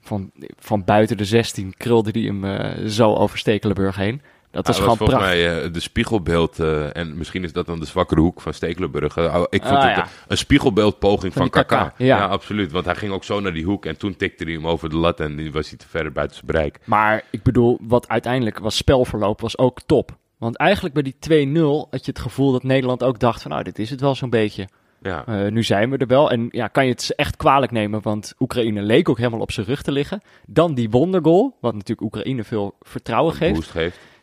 Van, van buiten de 16 krulde die hem zo over Stekelenburg heen. Dat gewoon
volgens mij eh, de spiegelbeeld, eh, en misschien is dat dan de zwakkere hoek van Stekelenburg. Eh, ik vond
Ah,
het
ja.
een- spiegelbeeldpoging
Van
van, Kaka. Ja.
ja.
absoluut. Want hij ging ook zo naar die hoek en toen tikte hij hem over de lat en die was hij te ver buiten zijn bereik.
Maar ik bedoel, wat uiteindelijk was spelverloop, was ook top. Want eigenlijk bij die 2-0 had je het gevoel dat Nederland ook dacht van... nou, dit is het wel zo'n beetje.
Ja,
nu zijn we er wel. En ja, kan je het echt kwalijk nemen, want Oekraïne leek ook helemaal op zijn rug te liggen. Dan die wondergoal, wat natuurlijk Oekraïne veel vertrouwen geeft.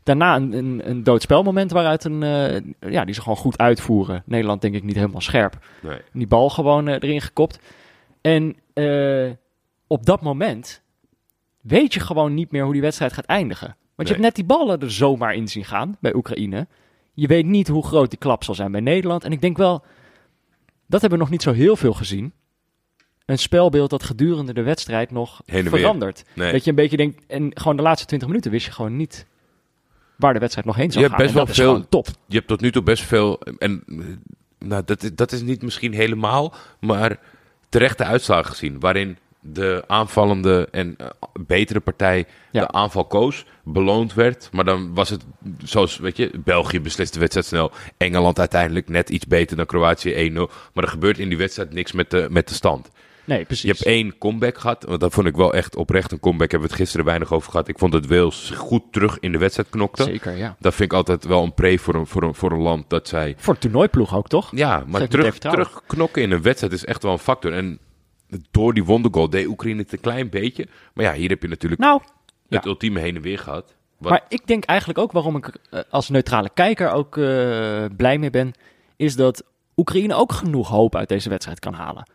Daarna een, een, een doodspelmoment waaruit een, eh, ja, die ze gewoon goed uitvoeren. Nederland denk ik niet helemaal scherp.
Nee.
Die bal gewoon eh, erin gekopt. En eh, op dat moment weet je gewoon niet meer hoe die wedstrijd gaat eindigen. Want je hebt net die ballen er zomaar in zien gaan bij Oekraïne. Je weet niet hoe groot die klap zal zijn bij Nederland. En ik denk wel, dat hebben we nog niet zo heel veel gezien. Een spelbeeld dat gedurende de wedstrijd nog verandert.
Nee.
Dat je een beetje denkt, en gewoon de laatste 20 minuten wist je gewoon niet waar de wedstrijd nog heen zou
Je
gaan.
hebt best wel veel-
top.
je hebt tot nu toe best veel. En eh, nou, dat, is- dat is niet misschien helemaal, maar terechte uitslagen gezien. Waarin de aanvallende en eh, betere partij
Ja.
de aanval koos, beloond werd. Maar dan was het zoals, weet je, België beslist de wedstrijd snel. Engeland uiteindelijk net iets beter dan Kroatië 1-0. Maar er gebeurt in die wedstrijd niks met de, met de stand.
Nee, precies.
Je hebt één comeback gehad. Want dat vond ik wel echt oprecht een comeback. Hebben we het gisteren weinig over gehad. Ik vond dat Wales goed terug in de wedstrijd knokte.
Zeker, ja.
Dat vind ik altijd wel een pre voor een, voor een, voor een land dat zij...
Voor het toernooiploeg ook, toch?
Ja, maar terug, knokken in een wedstrijd is echt wel een factor. En door die wondergoal deed Oekraïne het een klein beetje. Maar ja, hier heb je natuurlijk
Nou,
het
ja.
ultieme heen en weer gehad. Wat,
Maar ik denk eigenlijk ook waarom ik eh, als neutrale kijker ook eh, blij mee ben, is dat Oekraïne ook genoeg hoop uit deze wedstrijd kan halen.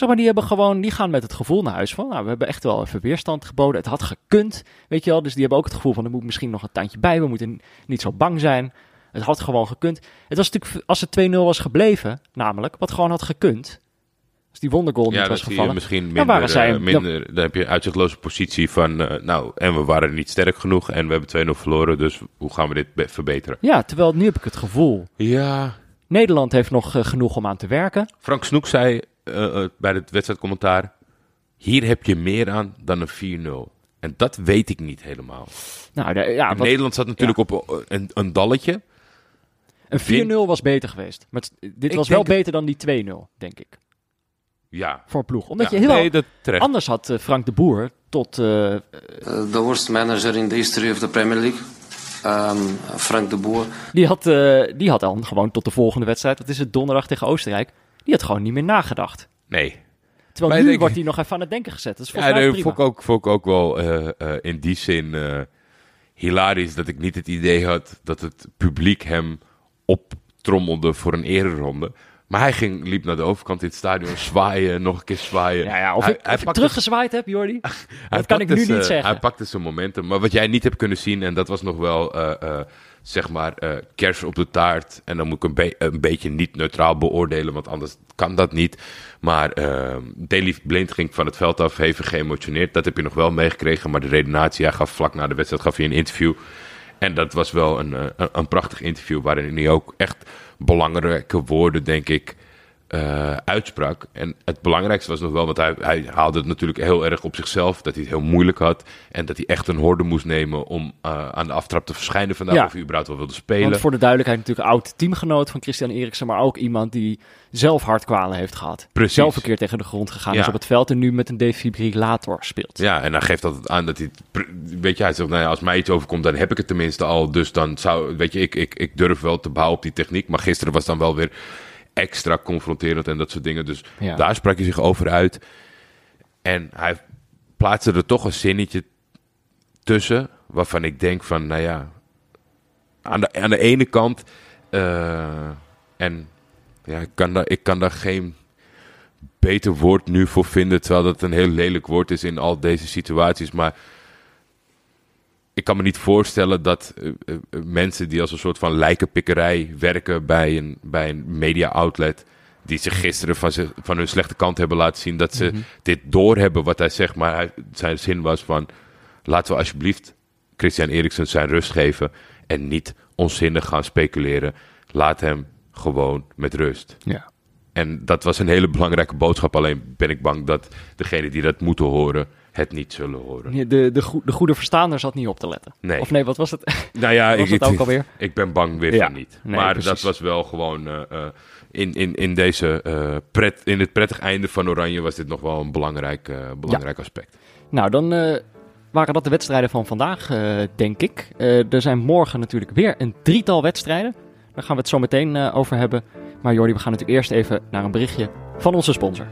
Zeg maar, die hebben gewoon, die gaan met het gevoel naar huis van, nou, we hebben echt wel even weerstand geboden. Het had gekund, weet je wel. Dus die hebben ook het gevoel van, er moet misschien nog een tandje bij. We moeten niet zo bang zijn. Het had gewoon gekund. Het was natuurlijk, als het 2-0 was gebleven, namelijk, wat gewoon had gekund. Als die wondergoal
ja,
niet was gevallen.
misschien
Dan
minder.
waren zij-
eh, minder dan heb je een uitzichtloze positie van... eh, nou, en we waren niet sterk genoeg en we hebben 2-0 verloren. Dus hoe gaan we dit be- verbeteren?
Ja, terwijl nu heb ik het gevoel,
Ja,
Nederland heeft nog eh, genoeg om aan te werken.
Frank Snoek zei eh, eh, bij het wedstrijdcommentaar... Hier heb je meer aan dan een 4-0. En dat weet ik niet helemaal.
Nou, de- ja, wat,
Nederland zat natuurlijk op eh, een, een dalletje.
Een 4-0 was beter geweest. Maar het- dit
Ik
was wel beter dan die 2-0, denk ik.
Ja.
Voor ploeg. Omdat
Ja,
je heel
nee,
anders had Frank de Boer tot...
Uh, the worst manager in the history of the Premier League, um, Frank de Boer.
die, had, eh, die had dan gewoon tot de volgende wedstrijd, dat is het donderdag tegen Oostenrijk, die had gewoon niet meer nagedacht.
Nee.
Terwijl
Maar
nu
denk-
wordt hij nog even aan het denken gezet. Dat is
Ja,
volgens mij
nee,
prima.
vond ik ook, vond ik ook wel eh, eh, in die zin eh, hilarisch dat ik niet het idee had dat het publiek hem optrommelde voor een ereronde. Maar hij ging, liep naar de overkant in het stadion, zwaaien, nog een keer zwaaien.
Ja, ja, of
hij,
ik,
hij
of ik
pakte-
teruggezwaaid heb, Jordi.
hij
dat kan ik nu niet zeggen.
Hij pakte zijn momentum. Maar wat jij niet hebt kunnen zien, en dat was nog wel zeg maar eh, kers op de taart. En dan moet ik een, een beetje niet neutraal beoordelen, want anders kan dat niet. Maar uh, Blind ging van het veld af, hevig geëmotioneerd. Dat heb je nog wel meegekregen, maar de redenatie, hij gaf vlak na de wedstrijd gaf hij een interview. En dat was wel een, eh, een, een prachtig interview waarin hij ook echt belangrijke woorden, denk ik, eh, uitsprak. En het belangrijkste was nog wel, want hij, hij haalde het natuurlijk heel erg op zichzelf, dat hij het heel moeilijk had. En dat hij echt een horde moest nemen om eh, aan de aftrap te verschijnen vandaag,
Ja.
of hij überhaupt wel wilde spelen.
Want voor de duidelijkheid natuurlijk oud teamgenoot van Christian Eriksen, maar ook iemand die zelf hartkwalen heeft gehad.
Precies.
Zelf een keer tegen de grond gegaan
Ja.
is op het veld en nu met een defibrillator speelt.
Ja, en dan geeft dat aan dat hij... Weet je, hij zegt, nou ja, als mij iets overkomt, dan heb ik het tenminste al. Dus dan zou... Weet je, ik, ik, ik durf wel te bouwen op die techniek. Maar gisteren was dan wel weer extra confronterend en dat soort dingen. Dus
Ja.
daar sprak hij zich over uit. En hij plaatste er toch een zinnetje tussen... waarvan ik denk van, nou ja... Aan de, aan de ene kant... eh, en ja, ik kan, daar, ik kan daar geen beter woord nu voor vinden, terwijl dat een heel lelijk woord is in al deze situaties. Maar ik kan me niet voorstellen dat eh, eh, eh, mensen die als een soort van lijkenpikkerij werken bij een, bij een media outlet, die zich gisteren van, zich, van hun slechte kant hebben laten zien, dat ze dit doorhebben wat hij zegt. Maar hij, zijn zin was van, laten we alsjeblieft Christian Eriksen zijn rust geven en niet onzinnig gaan speculeren. Laat hem gewoon met rust.
Ja.
En dat was een hele belangrijke boodschap. Alleen ben ik bang dat degenen die dat moeten horen, het niet zullen horen.
De, de, de goede verstaander zat niet op te letten.
Nee.
Of nee, wat was het?
Nou ja,
was het ook alweer?
ik ben bang weer
Ja.
niet.
Nee,
maar
precies.
dat was wel gewoon eh, eh, in, in, in, deze, eh, pret, in het prettig einde van Oranje was dit nog wel een belangrijk, belangrijk aspect.
Nou, dan waren dat de wedstrijden van vandaag, denk ik. Er zijn morgen natuurlijk weer een drietal wedstrijden. Daar gaan we het zo meteen over hebben. Maar Jordi, we gaan natuurlijk eerst even naar een berichtje van onze sponsor.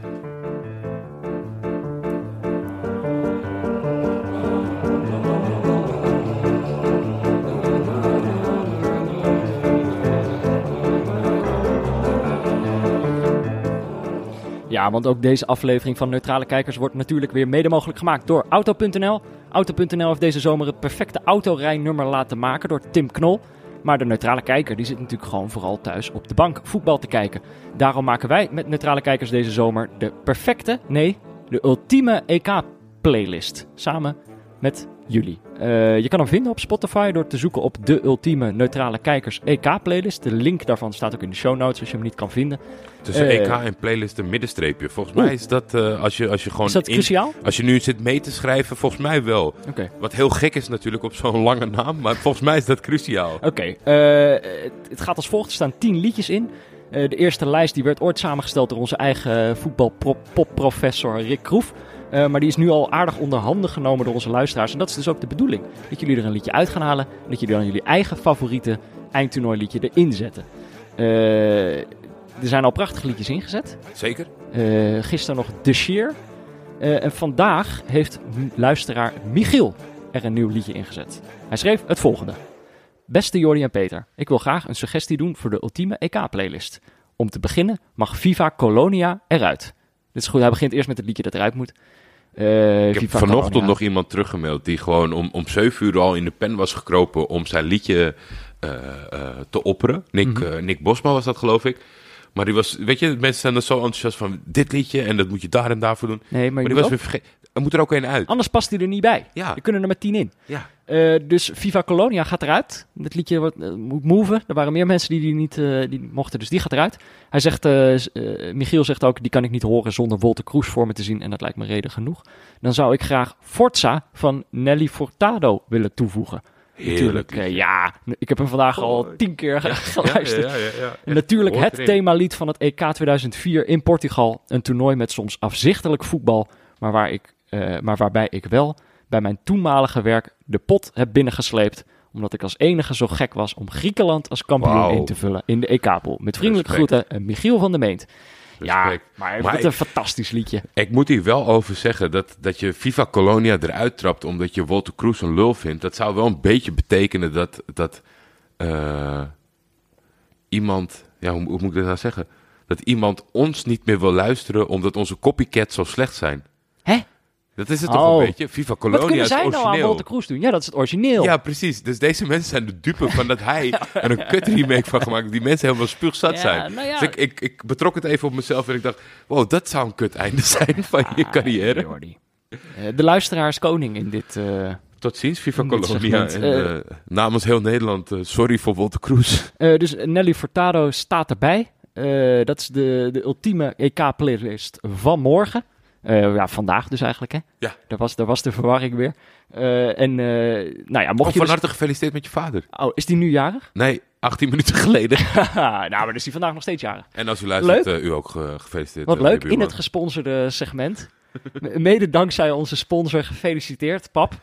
Ja, want ook deze aflevering van Neutrale Kijkers wordt natuurlijk weer mede mogelijk gemaakt door Auto.nl. Auto.nl heeft deze zomer het perfecte autorijnummer laten maken door Tim Knol. Maar de neutrale kijker die zit natuurlijk gewoon vooral thuis op de bank voetbal te kijken. Daarom maken wij met neutrale kijkers deze zomer de perfecte, nee, de ultieme EK-playlist. Samen met jullie. Eh, je kan hem vinden op Spotify door te zoeken op de ultieme neutrale kijkers EK-playlist. De link daarvan staat ook in de show notes als je hem niet kan vinden.
Tussen
Eh.
EK en playlist een middenstreepje. Volgens mij is dat, eh, als, je, als je gewoon...
Is dat
in-
cruciaal?
als je nu zit mee te schrijven, volgens mij wel.
Oké.
Wat heel gek is natuurlijk op zo'n lange naam, maar volgens mij is dat cruciaal.
Oké, het, gaat als volgt. Er staan tien liedjes in. De eerste lijst die werd ooit samengesteld door onze eigen voetbalpopprofessor Rick Kroef. Eh, maar die is nu al aardig onder handen genomen door onze luisteraars. En dat is dus ook de bedoeling. Dat jullie er een liedje uit gaan halen. En dat jullie dan jullie eigen favoriete eindtoernooiliedje erin zetten. Eh, er zijn al prachtige liedjes ingezet.
Zeker?
Eh, gisteren nog The Sheer. En vandaag heeft luisteraar Michiel er een nieuw liedje ingezet. Hij schreef het volgende. Beste Jordi en Peter, ik wil graag een suggestie doen voor de ultieme EK-playlist. Om te beginnen mag Viva Colonia eruit. Dit is goed, hij begint eerst met het liedje dat eruit moet. Eh,
Ik heb vanochtend
Colonia.
nog iemand teruggemaild die gewoon om, om 7 uur al in de pen was gekropen om zijn liedje eh, eh, te opperen. Nick,
Mhm.
Nick Bosma was dat, geloof ik. Maar die was, weet je, mensen zijn er zo enthousiast van dit liedje en dat moet je daar en daarvoor doen.
Nee, maar,
die was
ook-
weer vergeten. Er moet er ook één uit.
anders past hij er niet bij.
Ja,
Er kunnen er maar tien in.
ja.
Eh, dus Viva Colonia gaat eruit. Het liedje wordt, eh, moet moven. Er waren meer mensen die die niet, eh, die mochten, dus die gaat eruit. Hij zegt, Michiel zegt ook, die kan ik niet horen zonder Wolter Kroes voor me te zien. En dat lijkt me reden genoeg. Dan zou ik graag Forza van Nelly Furtado willen toevoegen. Natuurlijk,
Heerlijk.
ja, ik heb hem vandaag al tien keer geluisterd.
ja, ja, ja, ja.
En natuurlijk het themalied van het EK 2004 in Portugal. Een toernooi met soms afzichtelijk voetbal, maar, waar ik, maar waarbij ik wel bij mijn toenmalige werk de pot heb binnengesleept. Omdat ik als enige zo gek was om Griekenland als kampioen in te vullen in de EK-pool. Met vriendelijke
Respect.
groeten, eh, Michiel van der Meent. Ja, maar,
Maar
wat
ik-
een fantastisch liedje.
Ik moet hier wel over zeggen dat, dat je Viva Colonia eruit trapt omdat je Walter Cruz een lul vindt. Dat zou wel een beetje betekenen dat, dat eh, iemand, ja, hoe, hoe moet ik dat nou zeggen? Dat iemand ons niet meer wil luisteren omdat onze copycats zo slecht zijn.
Hè?
Dat is het toch
Oh.
een beetje? Viva
Wat
Colonia
kunnen
is
zij nou aan. Walter Kroes doen? Ja, dat is het origineel.
Ja, precies. Dus deze mensen zijn de dupe van dat hij er een kut remake van gemaakt. Die mensen helemaal spuugzat
Ja,
zijn.
nou ja.
Dus ik, ik, ik betrok het even op mezelf en ik dacht, wow, dat zou een kut einde zijn van je
Ah,
carrière.
Jordi. Eh, de luisteraar is koning in dit... eh,
Tot ziens, Viva Colonia. En, eh, namens heel Nederland, sorry voor Walter Kroes.
Dus Nelly Furtado staat erbij. Dat is de, de ultieme EK-playlist van morgen. Eh, ja, vandaag dus eigenlijk, hè?
Ja.
Daar was, daar was de verwarring weer. Eh, en, eh, nou ja, mocht
Oh,
je
van
dus...
harte gefeliciteerd met je vader.
Oh, is die nu jarig?
Nee, 18 minuten geleden.
nou, maar is die vandaag nog steeds jarig.
En als u luistert, u ook ge- gefeliciteerd.
Wat leuk, in het gesponsorde segment. Mede dankzij onze sponsor, gefeliciteerd, pap.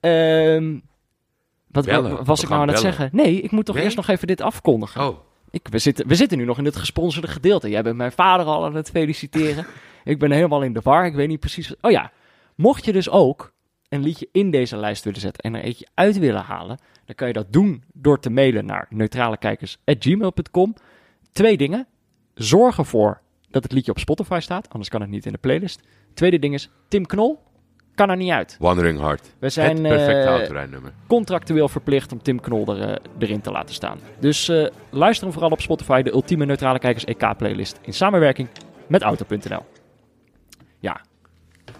Ehm, wat
Bellen.
was
We
ik nou aan het zeggen? Nee, ik moet toch
Nee?
eerst nog even dit afkondigen.
Oh,
Ik, we, zitten, we zitten nu nog in het gesponsorde gedeelte. Jij bent mijn vader al aan het feliciteren. Ik ben helemaal in de war. Ik weet niet precies. wat- Oh ja, mocht je dus ook een liedje in deze lijst willen zetten en er eentje uit willen halen, dan kan je dat doen door te mailen naar neutralekijkers.gmail.com. Twee dingen. Zorg ervoor dat het liedje op Spotify staat, anders kan het niet in de playlist. Tweede ding is, Tim Knol kan er niet uit.
Wandering Heart.
We zijn
het perfecte
eh, contractueel verplicht om Tim Knol er, eh, erin te laten staan. Dus eh luister hem vooral op Spotify, de ultieme neutrale kijkers EK-playlist in samenwerking met Auto.nl.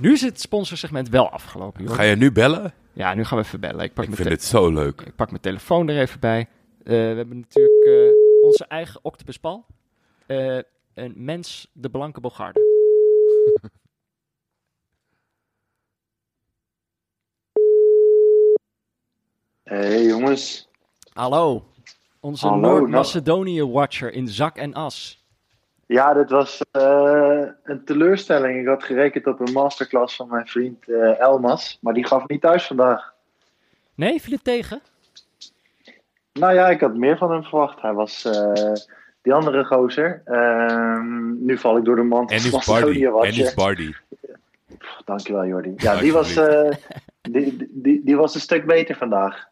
Nu is het sponsorsegment wel afgelopen. Joh.
Ga je nu bellen?
Ja, nu gaan we even bellen. Ik pak,
Ik
mijn,
vind dit zo leuk.
ik pak mijn telefoon er even bij. Eh, we hebben natuurlijk eh, onze eigen Octopus Paul. Eh, een mens, de blanke Bogarde.
Hey jongens.
Hallo, onze
nou-
Noord-Macedonië-watcher in zak en as.
Ja, dit was eh, een teleurstelling. Ik had gerekend op een masterclass van mijn vriend eh, Elmas, maar die gaf niet thuis vandaag.
Nee, viel het tegen?
Nou ja, ik had meer van hem verwacht. Hij was eh, die andere gozer. Ehm, nu val ik door de mand
En
Macedonië
Bardi. En is Bardi.
Dankjewel Jordi. Ja, die was, eh, die, die, die was een stuk beter vandaag.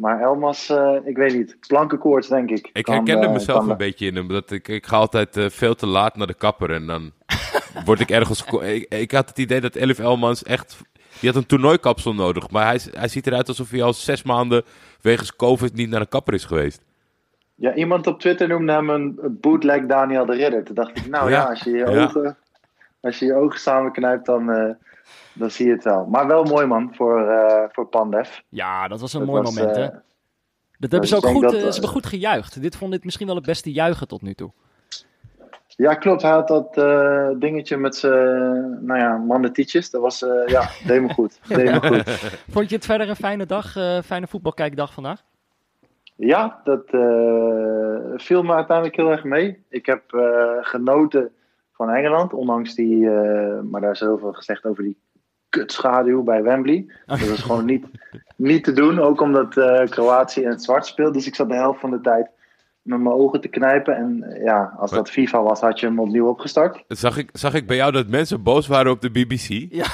Maar Elmas, eh, ik weet niet. Blanke koorts, denk ik.
Ik
Kan,
herkende
eh,
mezelf
kan-
een beetje in hem. Dat ik, ik ga altijd eh, veel te laat naar de kapper en dan word ik ergens... Ik, ik had het idee dat Elif Elmans echt... Die had een toernooikapsel nodig. Maar hij, hij ziet eruit alsof hij al zes maanden wegens COVID niet naar de kapper is geweest.
Ja, iemand op Twitter noemde hem een bootleg Daniel de Ridder. Toen dacht ik, nou ja,
Ja,
als, je je
ja.
ogen, als je je ogen samenknijpt, dan, dan zie je het wel. Maar wel mooi man voor, eh voor Pandef.
Ja, dat was een
Dat
mooi
was,
moment, hè?
eh,
Dat hebben ze ook goed,
dat,
eh, ze hebben goed gejuicht. Dit vond ik misschien wel het beste juichen tot nu toe.
ja, klopt. Hij had dat dingetje met zijn nou ja, mannetietjes. Dat was, eh, ja, deed me goed. Deed me goed.
Vond je het verder een fijne dag, fijne voetbalkijkdag vandaag?
Ja, dat viel me uiteindelijk heel erg mee. Ik heb genoten van Engeland, ondanks die, eh, maar daar is heel veel gezegd over die kutschaduw bij Wembley. Dat is gewoon niet, niet te doen, ook omdat eh, Kroatië in het zwart speelt. Dus ik zat de helft van de tijd met mijn ogen te knijpen. En eh, ja, als dat FIFA was, had je hem opnieuw opgestart.
Zag ik, zag ik bij jou dat mensen boos waren op de BBC?
Ja,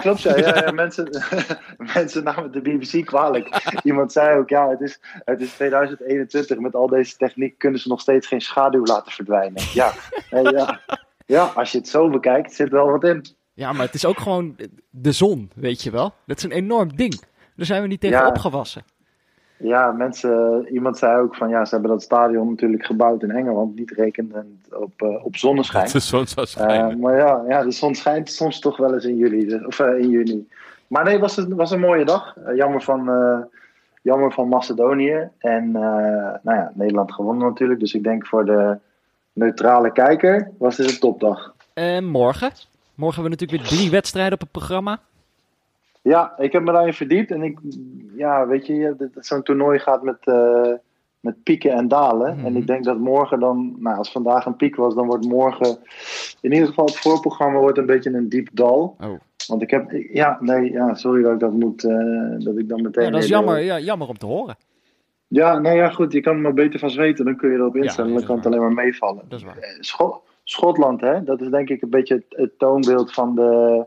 klopt. Ja, ja, ja, mensen, mensen namen de BBC kwalijk. Iemand zei ook, ja, het is, het is 2021. Met al deze techniek kunnen ze nog steeds geen schaduw laten verdwijnen. Ja, ja. ja als je het zo bekijkt, zit wel wat in.
Ja, maar het is ook gewoon de zon, weet je wel? Dat is een enorm ding. Daar zijn we niet tegen
Ja.
opgewassen.
Ja, mensen, iemand zei ook van, ja, ze hebben dat stadion natuurlijk gebouwd in Engeland. Niet rekenend op, eh, op zonneschijn.
De zon zou
Eh,
schijnen.
maar ja, ja, de zon schijnt soms toch wel eens in juli, dus- of eh, in juni. Maar nee, het was, een- was een mooie dag. Eh, jammer, van, eh, jammer van Macedonië. En eh, nou ja, Nederland gewonnen natuurlijk. Dus ik denk voor de neutrale kijker was dit een topdag.
En morgen? Morgen hebben we natuurlijk weer drie wedstrijden op het programma.
Ja, ik heb me daarin verdiept. En ik, ja, weet je, zo'n toernooi gaat met, eh, met pieken en dalen.
Mhm.
En ik denk dat morgen dan, nou, als vandaag een piek was, dan wordt morgen, in ieder geval het voorprogramma wordt een beetje een diep dal.
Oh.
Want ik heb, ja, nee, ja, sorry dat ik dat moet, eh, dat ik dan meteen.
Ja, dat is jammer, ja, jammer om te horen.
Ja, nee, ja, goed, je kan er maar beter van zweten, dan kun je erop instellen,
dat
dan kan het alleen maar meevallen.
Dat is waar.
Eh, Scho- Schotland, hè, dat is denk ik een beetje het, het toonbeeld van de,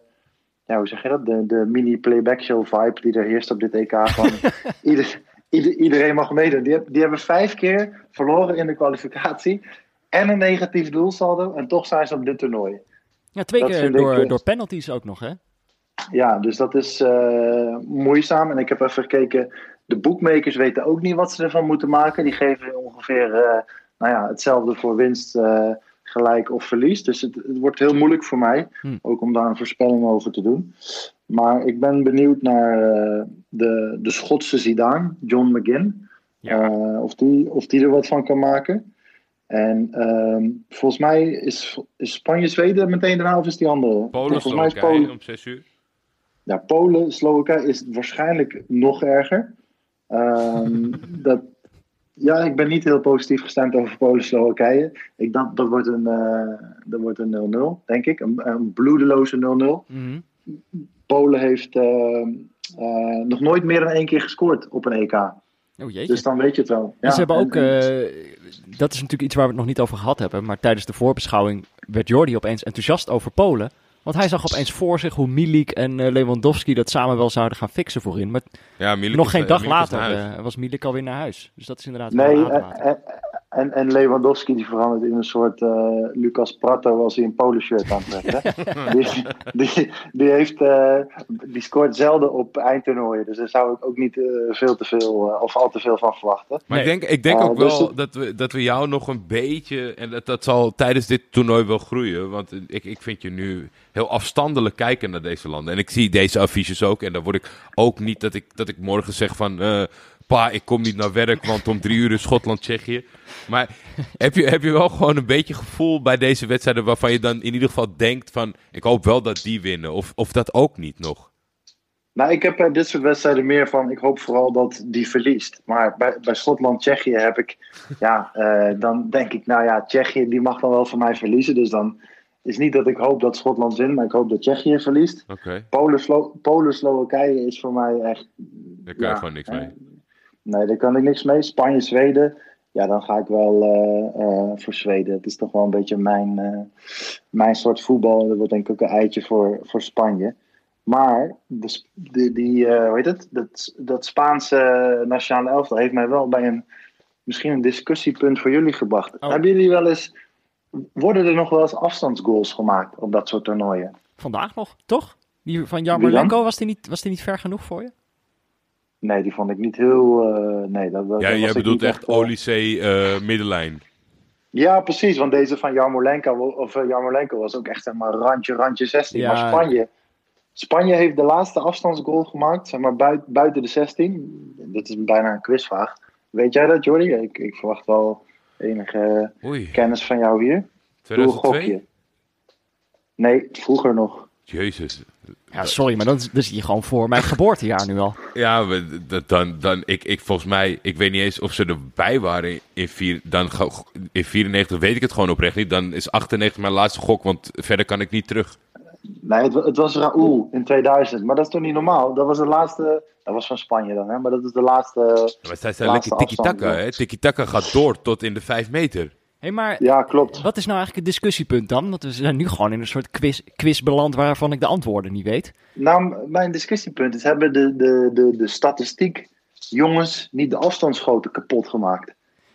ja, hoe zeg je dat, de, de mini-playback show vibe die er heerst op dit EK. Van ieder, ieder, iedereen mag meedoen. Die, die hebben vijf keer verloren in de kwalificatie en een negatief doelsaldo en toch zijn ze op dit toernooi.
Ja, twee
Dat
keer
ik,
door, door penalties ook nog, hè?
Ja, dus dat is eh, moeizaam. En ik heb even gekeken. De boekmakers weten ook niet wat ze ervan moeten maken. Die geven ongeveer eh, nou ja, hetzelfde voor winst, eh, gelijk of verlies. Dus het, het wordt heel moeilijk voor mij.
Hm.
Ook om daar een voorspelling over te doen. Maar ik ben benieuwd naar eh, de, de Schotse Zidane, John McGinn.
Ja.
Eh, of, die, of die er wat van kan maken. En ehm, volgens mij is, is Spanje-Zweden meteen daarna of is die andere?
Polen,
volgens mij is Polen,
om 6 uur.
ja, Polen, Slowakije is waarschijnlijk nog erger. Ehm, dat, ja, ik ben niet heel positief gestemd over Polen, Slowakije. Ik dacht dat wordt een, eh, dat wordt een 0-0, denk ik. Een, een bloedeloze 0-0.
Mhm.
Polen heeft ehm, eh, nog nooit meer dan één keer gescoord op een EK.
Oh.
Dus dan weet je het wel.
En ze hebben
en-
ook,
en-
eh, dat is natuurlijk iets waar we het nog niet over gehad hebben, maar tijdens de voorbeschouwing werd Jordi opeens enthousiast over Polen. Want hij zag opeens voor zich hoe Milik en eh, Lewandowski dat samen wel zouden gaan fixen voorin. Maar
Ja,
nog
is-
geen
eh,
dag later eh, was Milik alweer naar huis. Dus dat is inderdaad wel
Nee, en, en, Lewandowski die verandert in een soort eh, Lucas Prato als hij een poloshirt aantrekt. hè? die, die, die, heeft, eh, die scoort zelden op eindtoernooien. Dus daar zou ik ook niet eh, veel te veel eh, of al te veel van verwachten.
Maar ik denk, ik denk ook
dus
wel
het-
dat we, dat we jou nog een beetje... En dat, dat zal tijdens dit toernooi wel groeien. Want ik, ik vind je nu heel afstandelijk kijken naar deze landen. En ik zie deze affiches ook. En dan word ik ook niet dat ik, dat ik morgen zeg van... pa, ik kom niet naar werk, want om drie uur is Schotland-Tsjechië. Maar heb je, heb je wel gewoon een beetje gevoel bij deze wedstrijden... waarvan je dan in ieder geval denkt van... ik hoop wel dat die winnen. Of, of dat ook niet nog.
Nou, ik heb bij dit soort wedstrijden meer van. Ik hoop vooral dat die verliest. Maar bij, bij Schotland-Tsjechië heb ik. Ja, eh, dan denk ik, nou ja, Tsjechië die mag dan wel van mij verliezen. Dus dan is niet dat ik hoop dat Schotland wint, maar ik hoop dat Tsjechië verliest.
Oké,
Polen, Slo Polen Slowakije is voor mij echt.
daar kan je
Ja,
gewoon niks mee.
Nee, daar kan ik niks mee. Spanje, Zweden. Ja, dan ga ik wel eh, eh, voor Zweden. Het is toch wel een beetje mijn, eh, mijn soort voetbal. Dat wordt denk ik ook een eitje voor, voor Spanje. Maar de, die, eh, hoe heet het? Dat, dat Spaanse nationale elftal heeft mij wel bij een misschien een discussiepunt voor jullie gebracht.
Oh.
Hebben jullie wel eens. Worden er nog wel eens afstandsgoals gemaakt op dat soort toernooien?
Vandaag nog, toch? Die van Jarmolenko, was die, niet, was die niet ver genoeg voor je?
Nee, die vond ik niet heel. eh, nee, dat, dat
Ja,
was
jij bedoelt
niet
echt
eh,
Olysee eh, middenlijn.
Ja, precies. Want deze van Jarmolenko, of, Jarmolenko was ook echt zeg maar, randje, randje 16.
Ja.
Maar Spanje, Spanje heeft de laatste afstandsgoal gemaakt, zeg maar buiten, buiten de 16. Dit is bijna een quizvraag. Weet jij dat, Jordi? Ik, ik verwacht wel enige
Oei,
kennis van jou hier. Doe een
2002?
gokje. Nee, vroeger nog.
Jezus.
Ja, sorry, maar dan, zit je gewoon voor mijn geboortejaar nu al.
Ja, maar dat- dan, dan ik, ik volgens mij, ik weet niet eens of ze erbij waren in, vier, dan, in 94, weet ik het gewoon oprecht niet. Dan is 98 mijn laatste gok, want verder kan ik niet terug.
Nee, het, het was Raúl in 2000. Maar dat is toch niet normaal? Dat was de laatste... Dat was van Spanje dan, hè? Maar dat is de laatste...
Maar zij zijn lekker tiki-taka, hè? Tiki-taka gaat door tot in de 5 meter.
Hé, maar
Ja, klopt.
wat is nou eigenlijk het discussiepunt dan? Want we zijn nu gewoon in een soort quiz, quiz beland waarvan ik de antwoorden niet weet.
Nou, mijn discussiepunt is: hebben de, de, de, de statistiek jongens niet de afstandsschoten kapot gemaakt?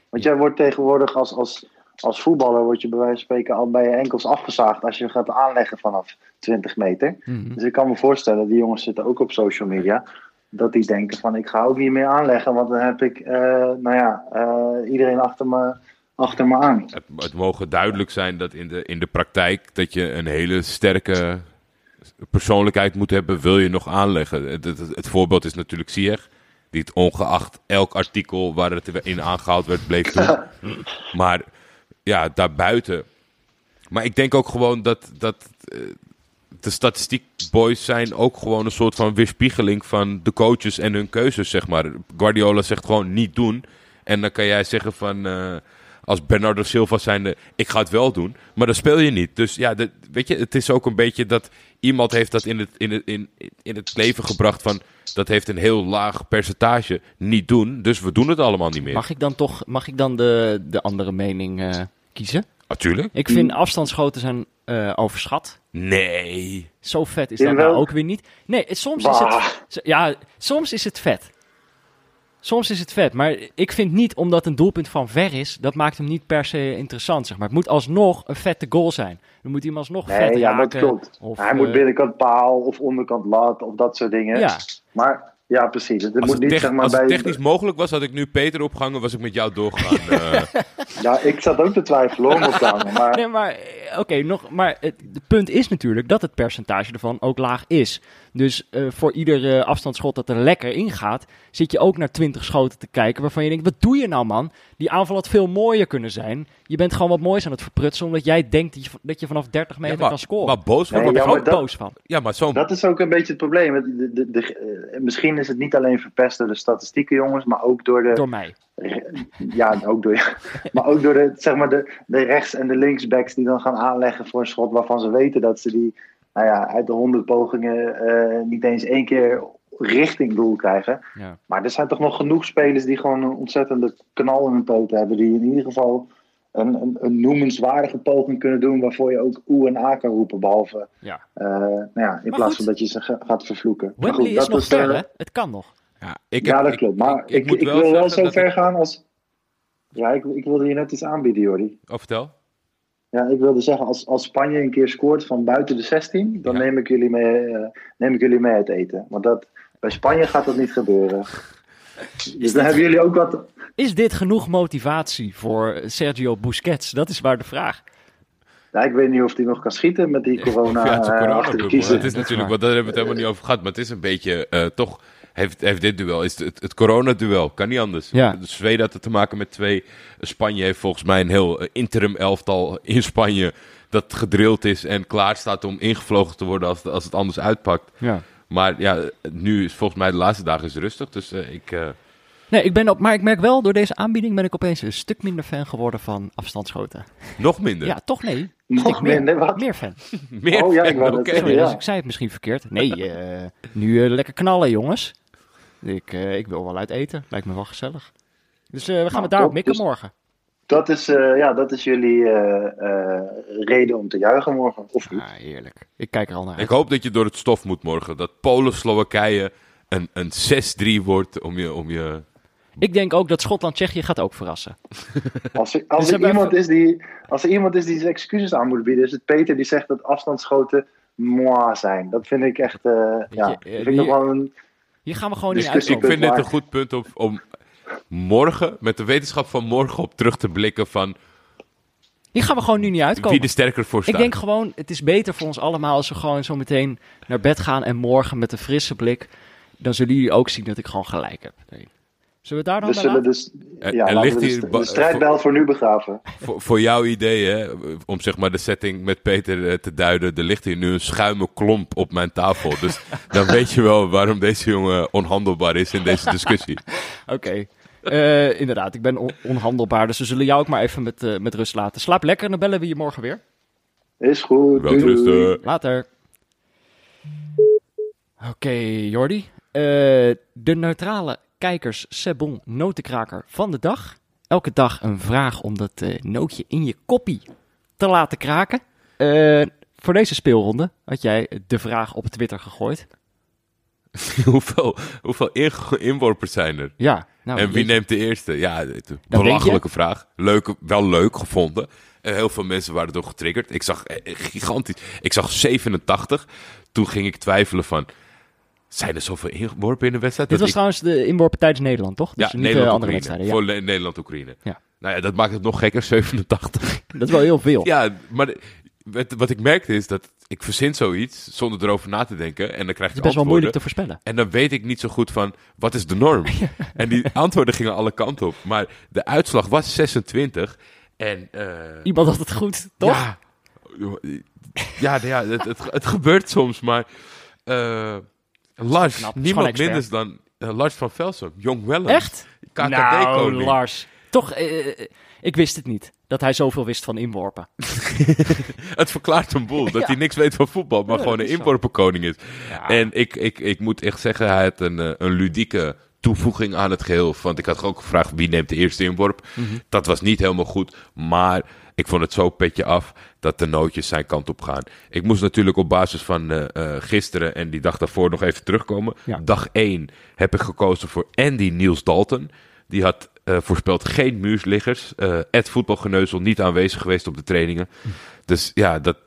Want jij wordt tegenwoordig als, als, als voetballer, word je bij wijze van spreken al bij je enkels afgezaagd als je gaat aanleggen vanaf 20 meter.
Mhm.
Dus ik kan me voorstellen, die jongens zitten ook op social media, dat die denken: van ik ga ook niet meer aanleggen, want dan heb ik, eh, nou ja, eh, iedereen achter me, achter me aan.
Het, het mogen duidelijk zijn dat in de, in de praktijk dat je een hele sterke persoonlijkheid moet hebben, wil je nog aanleggen. Het, het, het voorbeeld is natuurlijk Ziyech, die het ongeacht elk artikel waar het in aangehaald werd, bleef doen. Maar ja, daarbuiten. Maar ik denk ook gewoon dat, dat eh, de statistiekboys zijn ook gewoon een soort van weerspiegeling van de coaches en hun keuzes, zeg maar. Guardiola zegt gewoon niet doen. En dan kan jij zeggen van, eh, als Bernardo Silva zijnde, ik ga het wel doen. Maar dan speel je niet. Dus ja, de, weet je, het is ook een beetje dat iemand heeft dat in het, in, het, in, in het leven gebracht van, dat heeft een heel laag percentage niet doen. Dus we doen het allemaal niet meer.
Mag ik dan toch mag ik dan de, de andere mening eh, kiezen?
Natuurlijk.
Ik vind afstandsschoten zijn eh, overschat.
Nee.
Zo vet is dat nou ook weer niet. Nee, soms is het... Ja, soms is het vet. Soms is het vet, maar ik vind niet omdat een doelpunt van ver is, dat maakt hem niet per se interessant. Zeg maar. Het moet alsnog een vette goal zijn. Dan moet hij hem alsnog vet
Nee, ja, dat
raken.
klopt.
Of,
Hij moet
eh,
binnenkant paal of onderkant lat of dat soort dingen.
Ja.
Maar ja, precies. Het
Als
moet
het,
niet zeg maar
als het
bij.
technisch mogelijk was, had ik nu Peter opgehangen, was ik met jou doorgegaan. eh.
Ja, ik zat ook te twijfelen hoor, moet ik Maar
Nee, maar eh, oké, nog, maar het het punt is natuurlijk dat het percentage ervan ook laag is. Dus eh, voor ieder eh, afstandsschot dat er lekker ingaat, zit je ook naar 20 schoten te kijken waarvan je denkt, wat doe je nou man? Die aanval had veel mooier kunnen zijn. Je bent gewoon wat moois aan het verprutsen omdat jij denkt dat je, dat je vanaf 30 meter
Ja, maar,
kan scoren.
maar boos
Nee,
word
Daar
ik
word ik
ja,
ook
maar dat-
boos van.
Ja, maar zo'n
dat is ook een beetje het probleem. De, de, de- eh, misschien is het niet alleen verpest door de statistieken, jongens, maar ook door de.
Door mij.
Ja, ook door, maar ook door de, zeg maar de, de rechts- en de linksbacks die dan gaan aanleggen voor een schot waarvan ze weten dat ze die nou ja, uit de honderd pogingen eh, niet eens één keer richting doel krijgen.
Ja.
Maar er zijn toch nog genoeg spelers die gewoon een ontzettende knal in hun poten hebben. Die in ieder geval een, een, een noemenswaardige poging kunnen doen waarvoor je ook oe en a kan roepen. Behalve
Ja.
eh, nou ja, in
Maar
plaats
goed.
van dat je ze ga- gaat vervloeken.
Wembley
goed,
is
dat
nog
is, eh,
ver, hè? Het kan nog.
Ja, ik
ja, dat
ik-
klopt. Maar ik, wil wel zo ver
ik-
gaan als. Ja, ik, ik wilde je net iets aanbieden, Jordi.
Oh, vertel.
Ja, ik wilde zeggen, als, als Spanje een keer scoort van buiten de 16, dan
Ja.
neem, ik jullie mee, eh, neem ik jullie mee uit eten. Want dat, bij Spanje gaat dat niet gebeuren. Dus dan hebben jullie ook wat.
Is dit genoeg motivatie voor Sergio Busquets? Dat is waar de vraag.
Ja, ik weet niet of hij nog kan schieten met die corona,
ja, het is een
eh,
corona
achter de.
Het is natuurlijk, want daar hebben we het helemaal niet over gehad. Maar het is een beetje, eh, toch, heeft, heeft dit duel, is het, het corona-duel. Kan niet anders.
Ja.
De Zweden had het te maken met twee. Spanje heeft volgens mij een heel eh, interim elftal in Spanje. Dat gedrild is en klaar staat om ingevlogen te worden als, als het anders uitpakt.
Ja.
Maar ja, nu is volgens mij de laatste dagen is rustig. Dus eh, ik. eh,
Nee, ik ben op, maar ik merk wel, door deze aanbieding ben ik opeens een stuk minder fan geworden van afstandsschoten.
nog minder.
Ja, toch nee.
Nog
Stuk meer,
minder, wat?
meer fan.
Meer
Oh ja, ik wou zeggen,
Sorry,
ja.
dus ik zei het misschien verkeerd. Nee, eh, nu eh, lekker knallen, jongens. Ik, eh, ik wil wel uit eten. Lijkt me wel gezellig. Dus eh, we gaan
Nou,
het daarop mikken
Dus-
morgen.
Dat is, eh, ja, dat is jullie eh, eh, reden om te juichen morgen. Of niet?
Ah, heerlijk. Ik kijk er al naar
Ik
uit.
hoop dat je door het stof moet morgen. Dat Polen-Slowakije een, een 6-3 wordt om je, om je...
Ik denk ook dat Schotland-Tsjechië gaat ook verrassen.
Als er, als,
Dus
er
hebben
iemand
even-
is die, als er iemand is die zijn excuses aan moet bieden, is het Peter die zegt dat afstandsschoten moi zijn. Dat vind ik echt, eh ja,
je, eh,
vind nog
die-
wel een...
Hier gaan we gewoon
Dus
niet
ik-
Ik
uitkomen.
vind dit een goed punt om, om morgen, met de wetenschap van morgen, op terug te blikken van
Hier gaan we gewoon nu niet uitkomen.
wie er sterker voor staat.
Ik denk gewoon, het is beter voor ons allemaal als we gewoon zo meteen naar bed gaan en morgen met een frisse blik. Dan zullen jullie ook zien dat ik gewoon gelijk heb. Nee. Zullen we daar dan
zullen dus,
Er-
ja,
er
laten
ligt
we
hier
de, de strijdbel voor nu begraven.
voor, voor jouw idee, hè, om zeg maar de setting met Peter eh, te duiden, er ligt hier nu een schuime klomp op mijn tafel. Dus dan weet je wel waarom deze jongen onhandelbaar is in deze discussie.
Oké. Eh, inderdaad, ik ben on- onhandelbaar, dus we zullen jou ook maar even met, eh, met rust laten. Slaap lekker en dan bellen we je morgen weer.
Is goed. Doei, doei.
rusten.
Later. Oké, Jordi. Eh, de neutrale kijkers Sebon notenkraker van de dag. Elke dag een vraag om dat eh, nootje in je koppie te laten kraken. Eh, voor deze speelronde had jij de vraag op Twitter gegooid.
hoeveel hoeveel in- inworpers zijn er?
Ja, nou,
en wie neemt de eerste? Ja, belachelijke vraag. Leuk, wel leuk gevonden. En heel veel mensen waren door getriggerd. Ik zag eh, gigantisch. Ik zag 87. Toen ging ik twijfelen van. Zijn er zoveel inworpen in de wedstrijd?
Dit was trouwens de inworpen tijdens Nederland, toch? Dus
ja,
niet de andere
Nederland-Oekraïne.
wedstrijden. Ja.
Voor Nederland-Oekraïne.
Ja.
Nou ja, dat maakt het nog gekker, 87.
Dat is wel heel veel.
ja, maar de- wat, wat ik merkte is dat ik verzin zoiets zonder erover na te denken. En dan krijg je
Het is best wel moeilijk te voorspellen.
En dan weet ik niet zo goed van, wat is de norm? En die antwoorden gingen alle kanten op. Maar de uitslag was 26. En, eh,
Iemand had het goed, toch?
Ja, ja, ja het, het, het gebeurt soms, maar... eh Lars,
knap.
Niemand minder dan eh, Lars van Velsen. Jong Wellens.
Echt? Nou,
KKD-koning.
Lars. Toch, eh, eh, ik wist het niet. Dat hij zoveel wist van inworpen.
Het verklaart een boel. Dat
Ja.
hij niks weet van voetbal, maar
Ja,
gewoon een inworpenkoning is.
Ja.
En ik, ik, ik moet echt zeggen, hij had een, een ludieke toevoeging aan het geheel. Want ik had ook gevraagd wie neemt de eerste inworp.
Mhm.
Dat was niet helemaal goed. Maar ik vond het zo petje af dat de nootjes zijn kant op gaan. Ik moest natuurlijk op basis van eh, eh, gisteren en die dag daarvoor nog even terugkomen.
Ja.
Dag 1 heb ik gekozen voor Andy Niels Dalton. Die had eh, voorspeld geen muursliggers. Ed Voetbalgeneuzel niet aanwezig geweest op de trainingen. Dus ja, dat,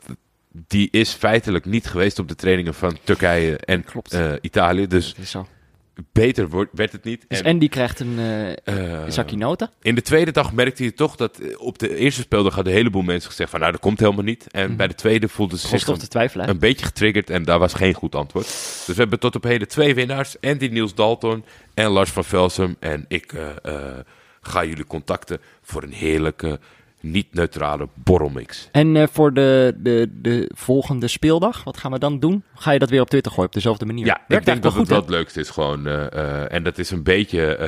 die is feitelijk niet geweest op de trainingen van Turkije en
Klopt.
Italië. Dus
Dat is zo.
Beter wordt, werd het niet.
Dus
En,
Andy krijgt een eh, zakje noten.
in de tweede dag merkte je toch dat eh, op de eerste speeldag hadden een heleboel mensen gezegd van nou dat komt helemaal niet. En bij de tweede voelden ze zich een beetje getriggerd en daar was geen goed antwoord. Dus we hebben tot op heden twee winnaars. Andy Niels Dalton en Lars van Velsum. En ik ga jullie contacten voor een heerlijke, niet-neutrale borrelmix.
En eh, voor de, de, de volgende speeldag, wat gaan we dan doen? Ga je dat weer op Twitter gooien op dezelfde manier?
Ja, ik denk dat het
wel
het leukste is gewoon. eh, eh, en dat is een beetje...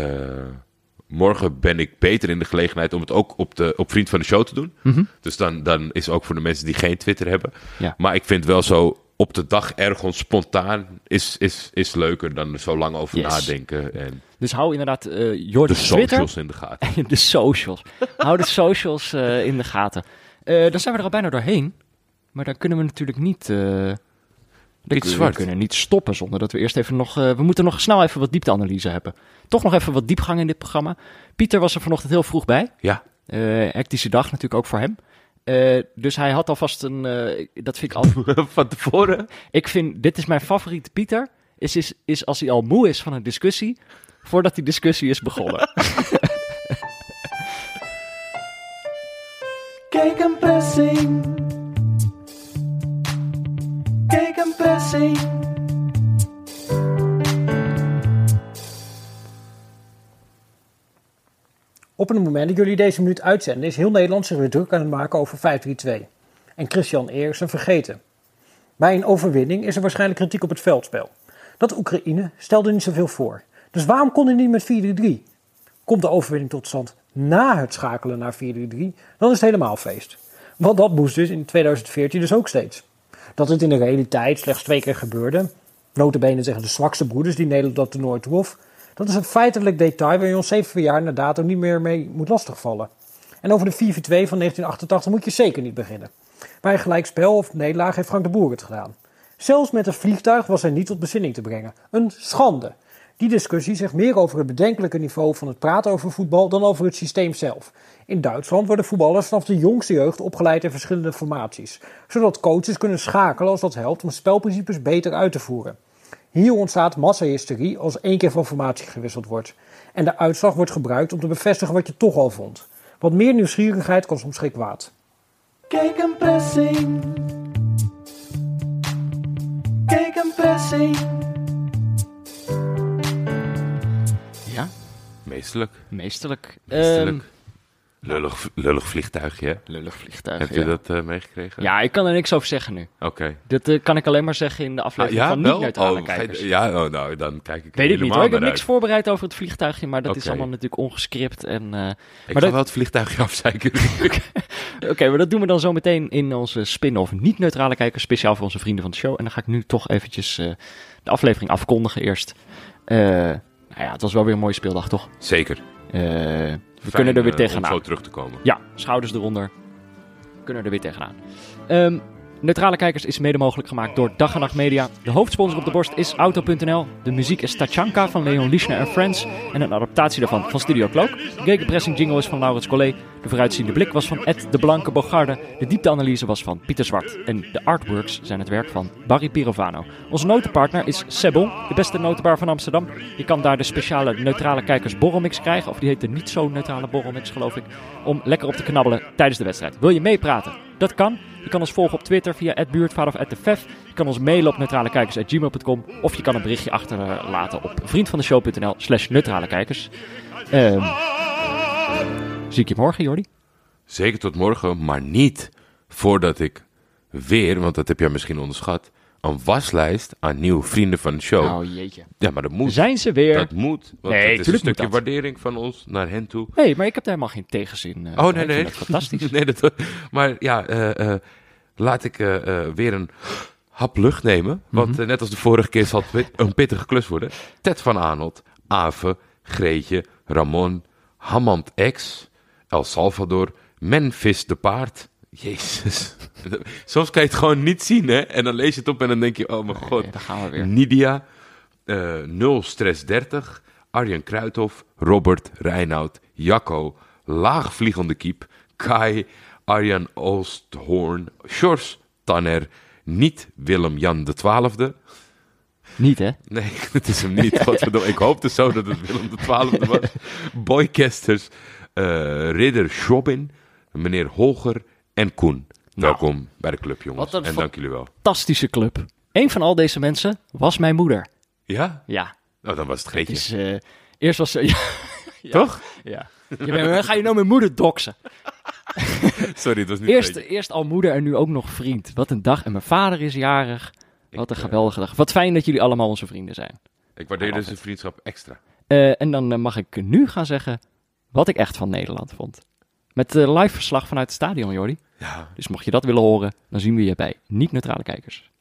morgen ben ik beter in de gelegenheid om het ook op, de, op Vriend van de Show te doen.
Mhm.
Dus dan, dan is ook voor de mensen die geen Twitter hebben.
Ja.
Maar ik vind wel zo op de dag ergens spontaan is, is, is leuker dan er zo lang over
Yes.
nadenken. En
Dus hou inderdaad uh,
de
Jordi's Twitter.
socials in de gaten.
de socials. hou de socials eh, in de gaten. Eh, dan zijn we er al bijna doorheen. Maar dan kunnen we natuurlijk niet...
Zwart.
We kunnen niet stoppen zonder dat we eerst even nog... we moeten nog snel even wat diepteanalyse hebben. Toch nog even wat diepgang in dit programma. Pieter was er vanochtend heel vroeg bij.
Ja,
hectische dag natuurlijk ook voor hem. Eh, dus hij had alvast een... eh, dat vind ik al...
van tevoren.
ik vind... Dit is mijn favoriete Pieter. Is, is, is als hij al moe is van een discussie... voordat die discussie is begonnen.
Kijk een pressing. Kijk een pressing.
Op het moment dat jullie deze minuut uitzenden, is heel Nederland zich weer druk aan het maken over 5-3-2. En Christian Eriksen vergeten. Bij een overwinning is er waarschijnlijk kritiek op het veldspel. Dat Oekraïne stelde niet zoveel voor. Dus waarom kon hij niet met 4-3-3? Komt de overwinning tot stand na het schakelen naar 4-3-3, dan is het helemaal feest. Want dat moest dus in 2014 dus ook steeds. Dat het in de realiteit slechts twee keer gebeurde, notabene zeggen de zwakste broeders die Nederland dat toernooi trof, dat is een feitelijk detail waar je ons zeven jaar na dato niet meer mee moet lastigvallen. En over de 4-4-2 van 1988 moet je zeker niet beginnen. Bij een gelijkspel of nederlaag heeft Frank de Boer het gedaan. Zelfs met een vliegtuig was hij niet tot bezinning te brengen. Een schande. Die discussie zegt meer over het bedenkelijke niveau van het praten over voetbal dan over het systeem zelf. In Duitsland worden voetballers vanaf de jongste jeugd opgeleid in verschillende formaties, zodat coaches kunnen schakelen als dat helpt om spelprincipes beter uit te voeren. Hier ontstaat massahysterie als één keer van formatie gewisseld wordt. En de uitslag wordt gebruikt om te bevestigen wat je toch al vond. Wat meer nieuwsgierigheid kan soms geen kwaad.
Kijk een pressing. Kijk een pressing.
ja,
Meestelijk. Meestelijk.
Ehm,
Lullig, lullig vliegtuigje, hè?
lullig vliegtuig.
Heb
ja.
je dat eh, meegekregen?
Ja, ik kan er niks over zeggen nu.
Oké.
Dat eh, kan ik alleen maar zeggen in de
Ah,
aflevering
ja,
van
wel?
niet-neutrale
Oh, je-
kijkers.
Ja, oh, nou, dan kijk ik
Weet ik niet hoor. Ik heb niks voorbereid over het vliegtuigje, maar dat is allemaal natuurlijk ongescript. En, eh,
Ik
maar
ga
dat-
wel het vliegtuigje afzeiken.
Oké, maar dat doen we dan zo meteen in onze spin-off niet-neutrale kijkers, speciaal voor onze vrienden van de show. En dan ga ik nu toch eventjes de aflevering afkondigen eerst. Nou ja, het was wel weer een mooie speeldag, toch?
Zeker.
Eh, we
Fijn,
kunnen er weer
eh, Om
tegenaan.
zo terug te komen.
Ja, schouders eronder. We kunnen er weer tegenaan. Ehm, Neutrale Kijkers is mede mogelijk gemaakt door Dag en Nacht Media. De hoofdsponsor op de borst is Auto.nl. De muziek is Tachanka van Leon Lischner en Friends. En een adaptatie daarvan van Studio Cloak. De gegenpressing jingle is van Laurens Collet. De vooruitziende blik was van Ed de Blanke Bogarde. De diepteanalyse was van Pieter Zwart. En de artworks zijn het werk van Barry Pirovano. Onze notenpartner is Sebel, de beste notenbar van Amsterdam. Je kan daar de speciale Neutrale Kijkers borrelmix krijgen. Of die heet de niet zo neutrale borrelmix, geloof ik. Om lekker op te knabbelen tijdens de wedstrijd. Wil je meepraten? Dat kan. Je kan ons volgen op Twitter via buurtvader of @vef. Je kan ons mailen op neutralekijkers.gmail.com. Of je kan een berichtje achterlaten op vriendvandeshow.nl slash neutralekijkers. Ehm zie ik je morgen, Jordi?
Zeker tot morgen, maar niet voordat ik weer, want dat heb jij misschien onderschat, een waslijst aan nieuwe vrienden van de show.
Oh jeetje.
ja, maar dat moet.
Zijn ze weer?
Dat moet. Want
Nee,
het is een stukje waardering van ons naar hen toe.
Nee, maar ik heb daar helemaal geen tegenzin. eh,
Oh, nee, nee.
dat fantastisch.
nee, dat, maar ja, eh, eh, laat ik weer een hap lucht nemen. Want
Mhm.
eh, net als de vorige keer zal het een pittige klus worden. Ted van Arnold, Ave, Greetje, Ramon, Hammond X, El Salvador, Memphis de Paard. Jezus. Soms kan je het gewoon niet zien, hè? En dan lees je het op en dan denk je, oh mijn god.
Nee, daar gaan we weer.
Nidia, eh 0 Stress 30, Arjen Kruithof, Robert, Reinoud, Jacco, Laagvliegende Kiep, Kai, Arjan Oosthoorn, Sjors, Tanner, niet Willem-Jan de Twaalfde.
Niet, hè?
Nee, het is hem niet. Ik hoopte zo dat het Willem de Twaalfde was. Boykesters, eh Ridder Schobin, meneer Holger en Koen. Welkom bij de club, jongens. En dank jullie wel.
Fantastische club. Een van al deze mensen was mijn moeder.
Ja?
Ja,
Nou, dan was het Greetje.
is... eh, eerst was ze... Ja,
Toch?
ja. Je bent- ga je nou mijn moeder doxen?
Sorry, het was niet
Eerst, eerst al moeder en nu ook nog vriend. Wat een dag. En mijn vader is jarig. Wat een
eh,
geweldige dag. Wat fijn dat jullie allemaal onze vrienden zijn.
Ik waardeer deze
altijd.
vriendschap extra.
En dan mag ik nu gaan zeggen wat ik echt van Nederland vond. Met live verslag vanuit het stadion, Jordi.
Ja.
Dus mocht je dat willen horen, dan zien we je bij Niet-Neutrale Kijkers.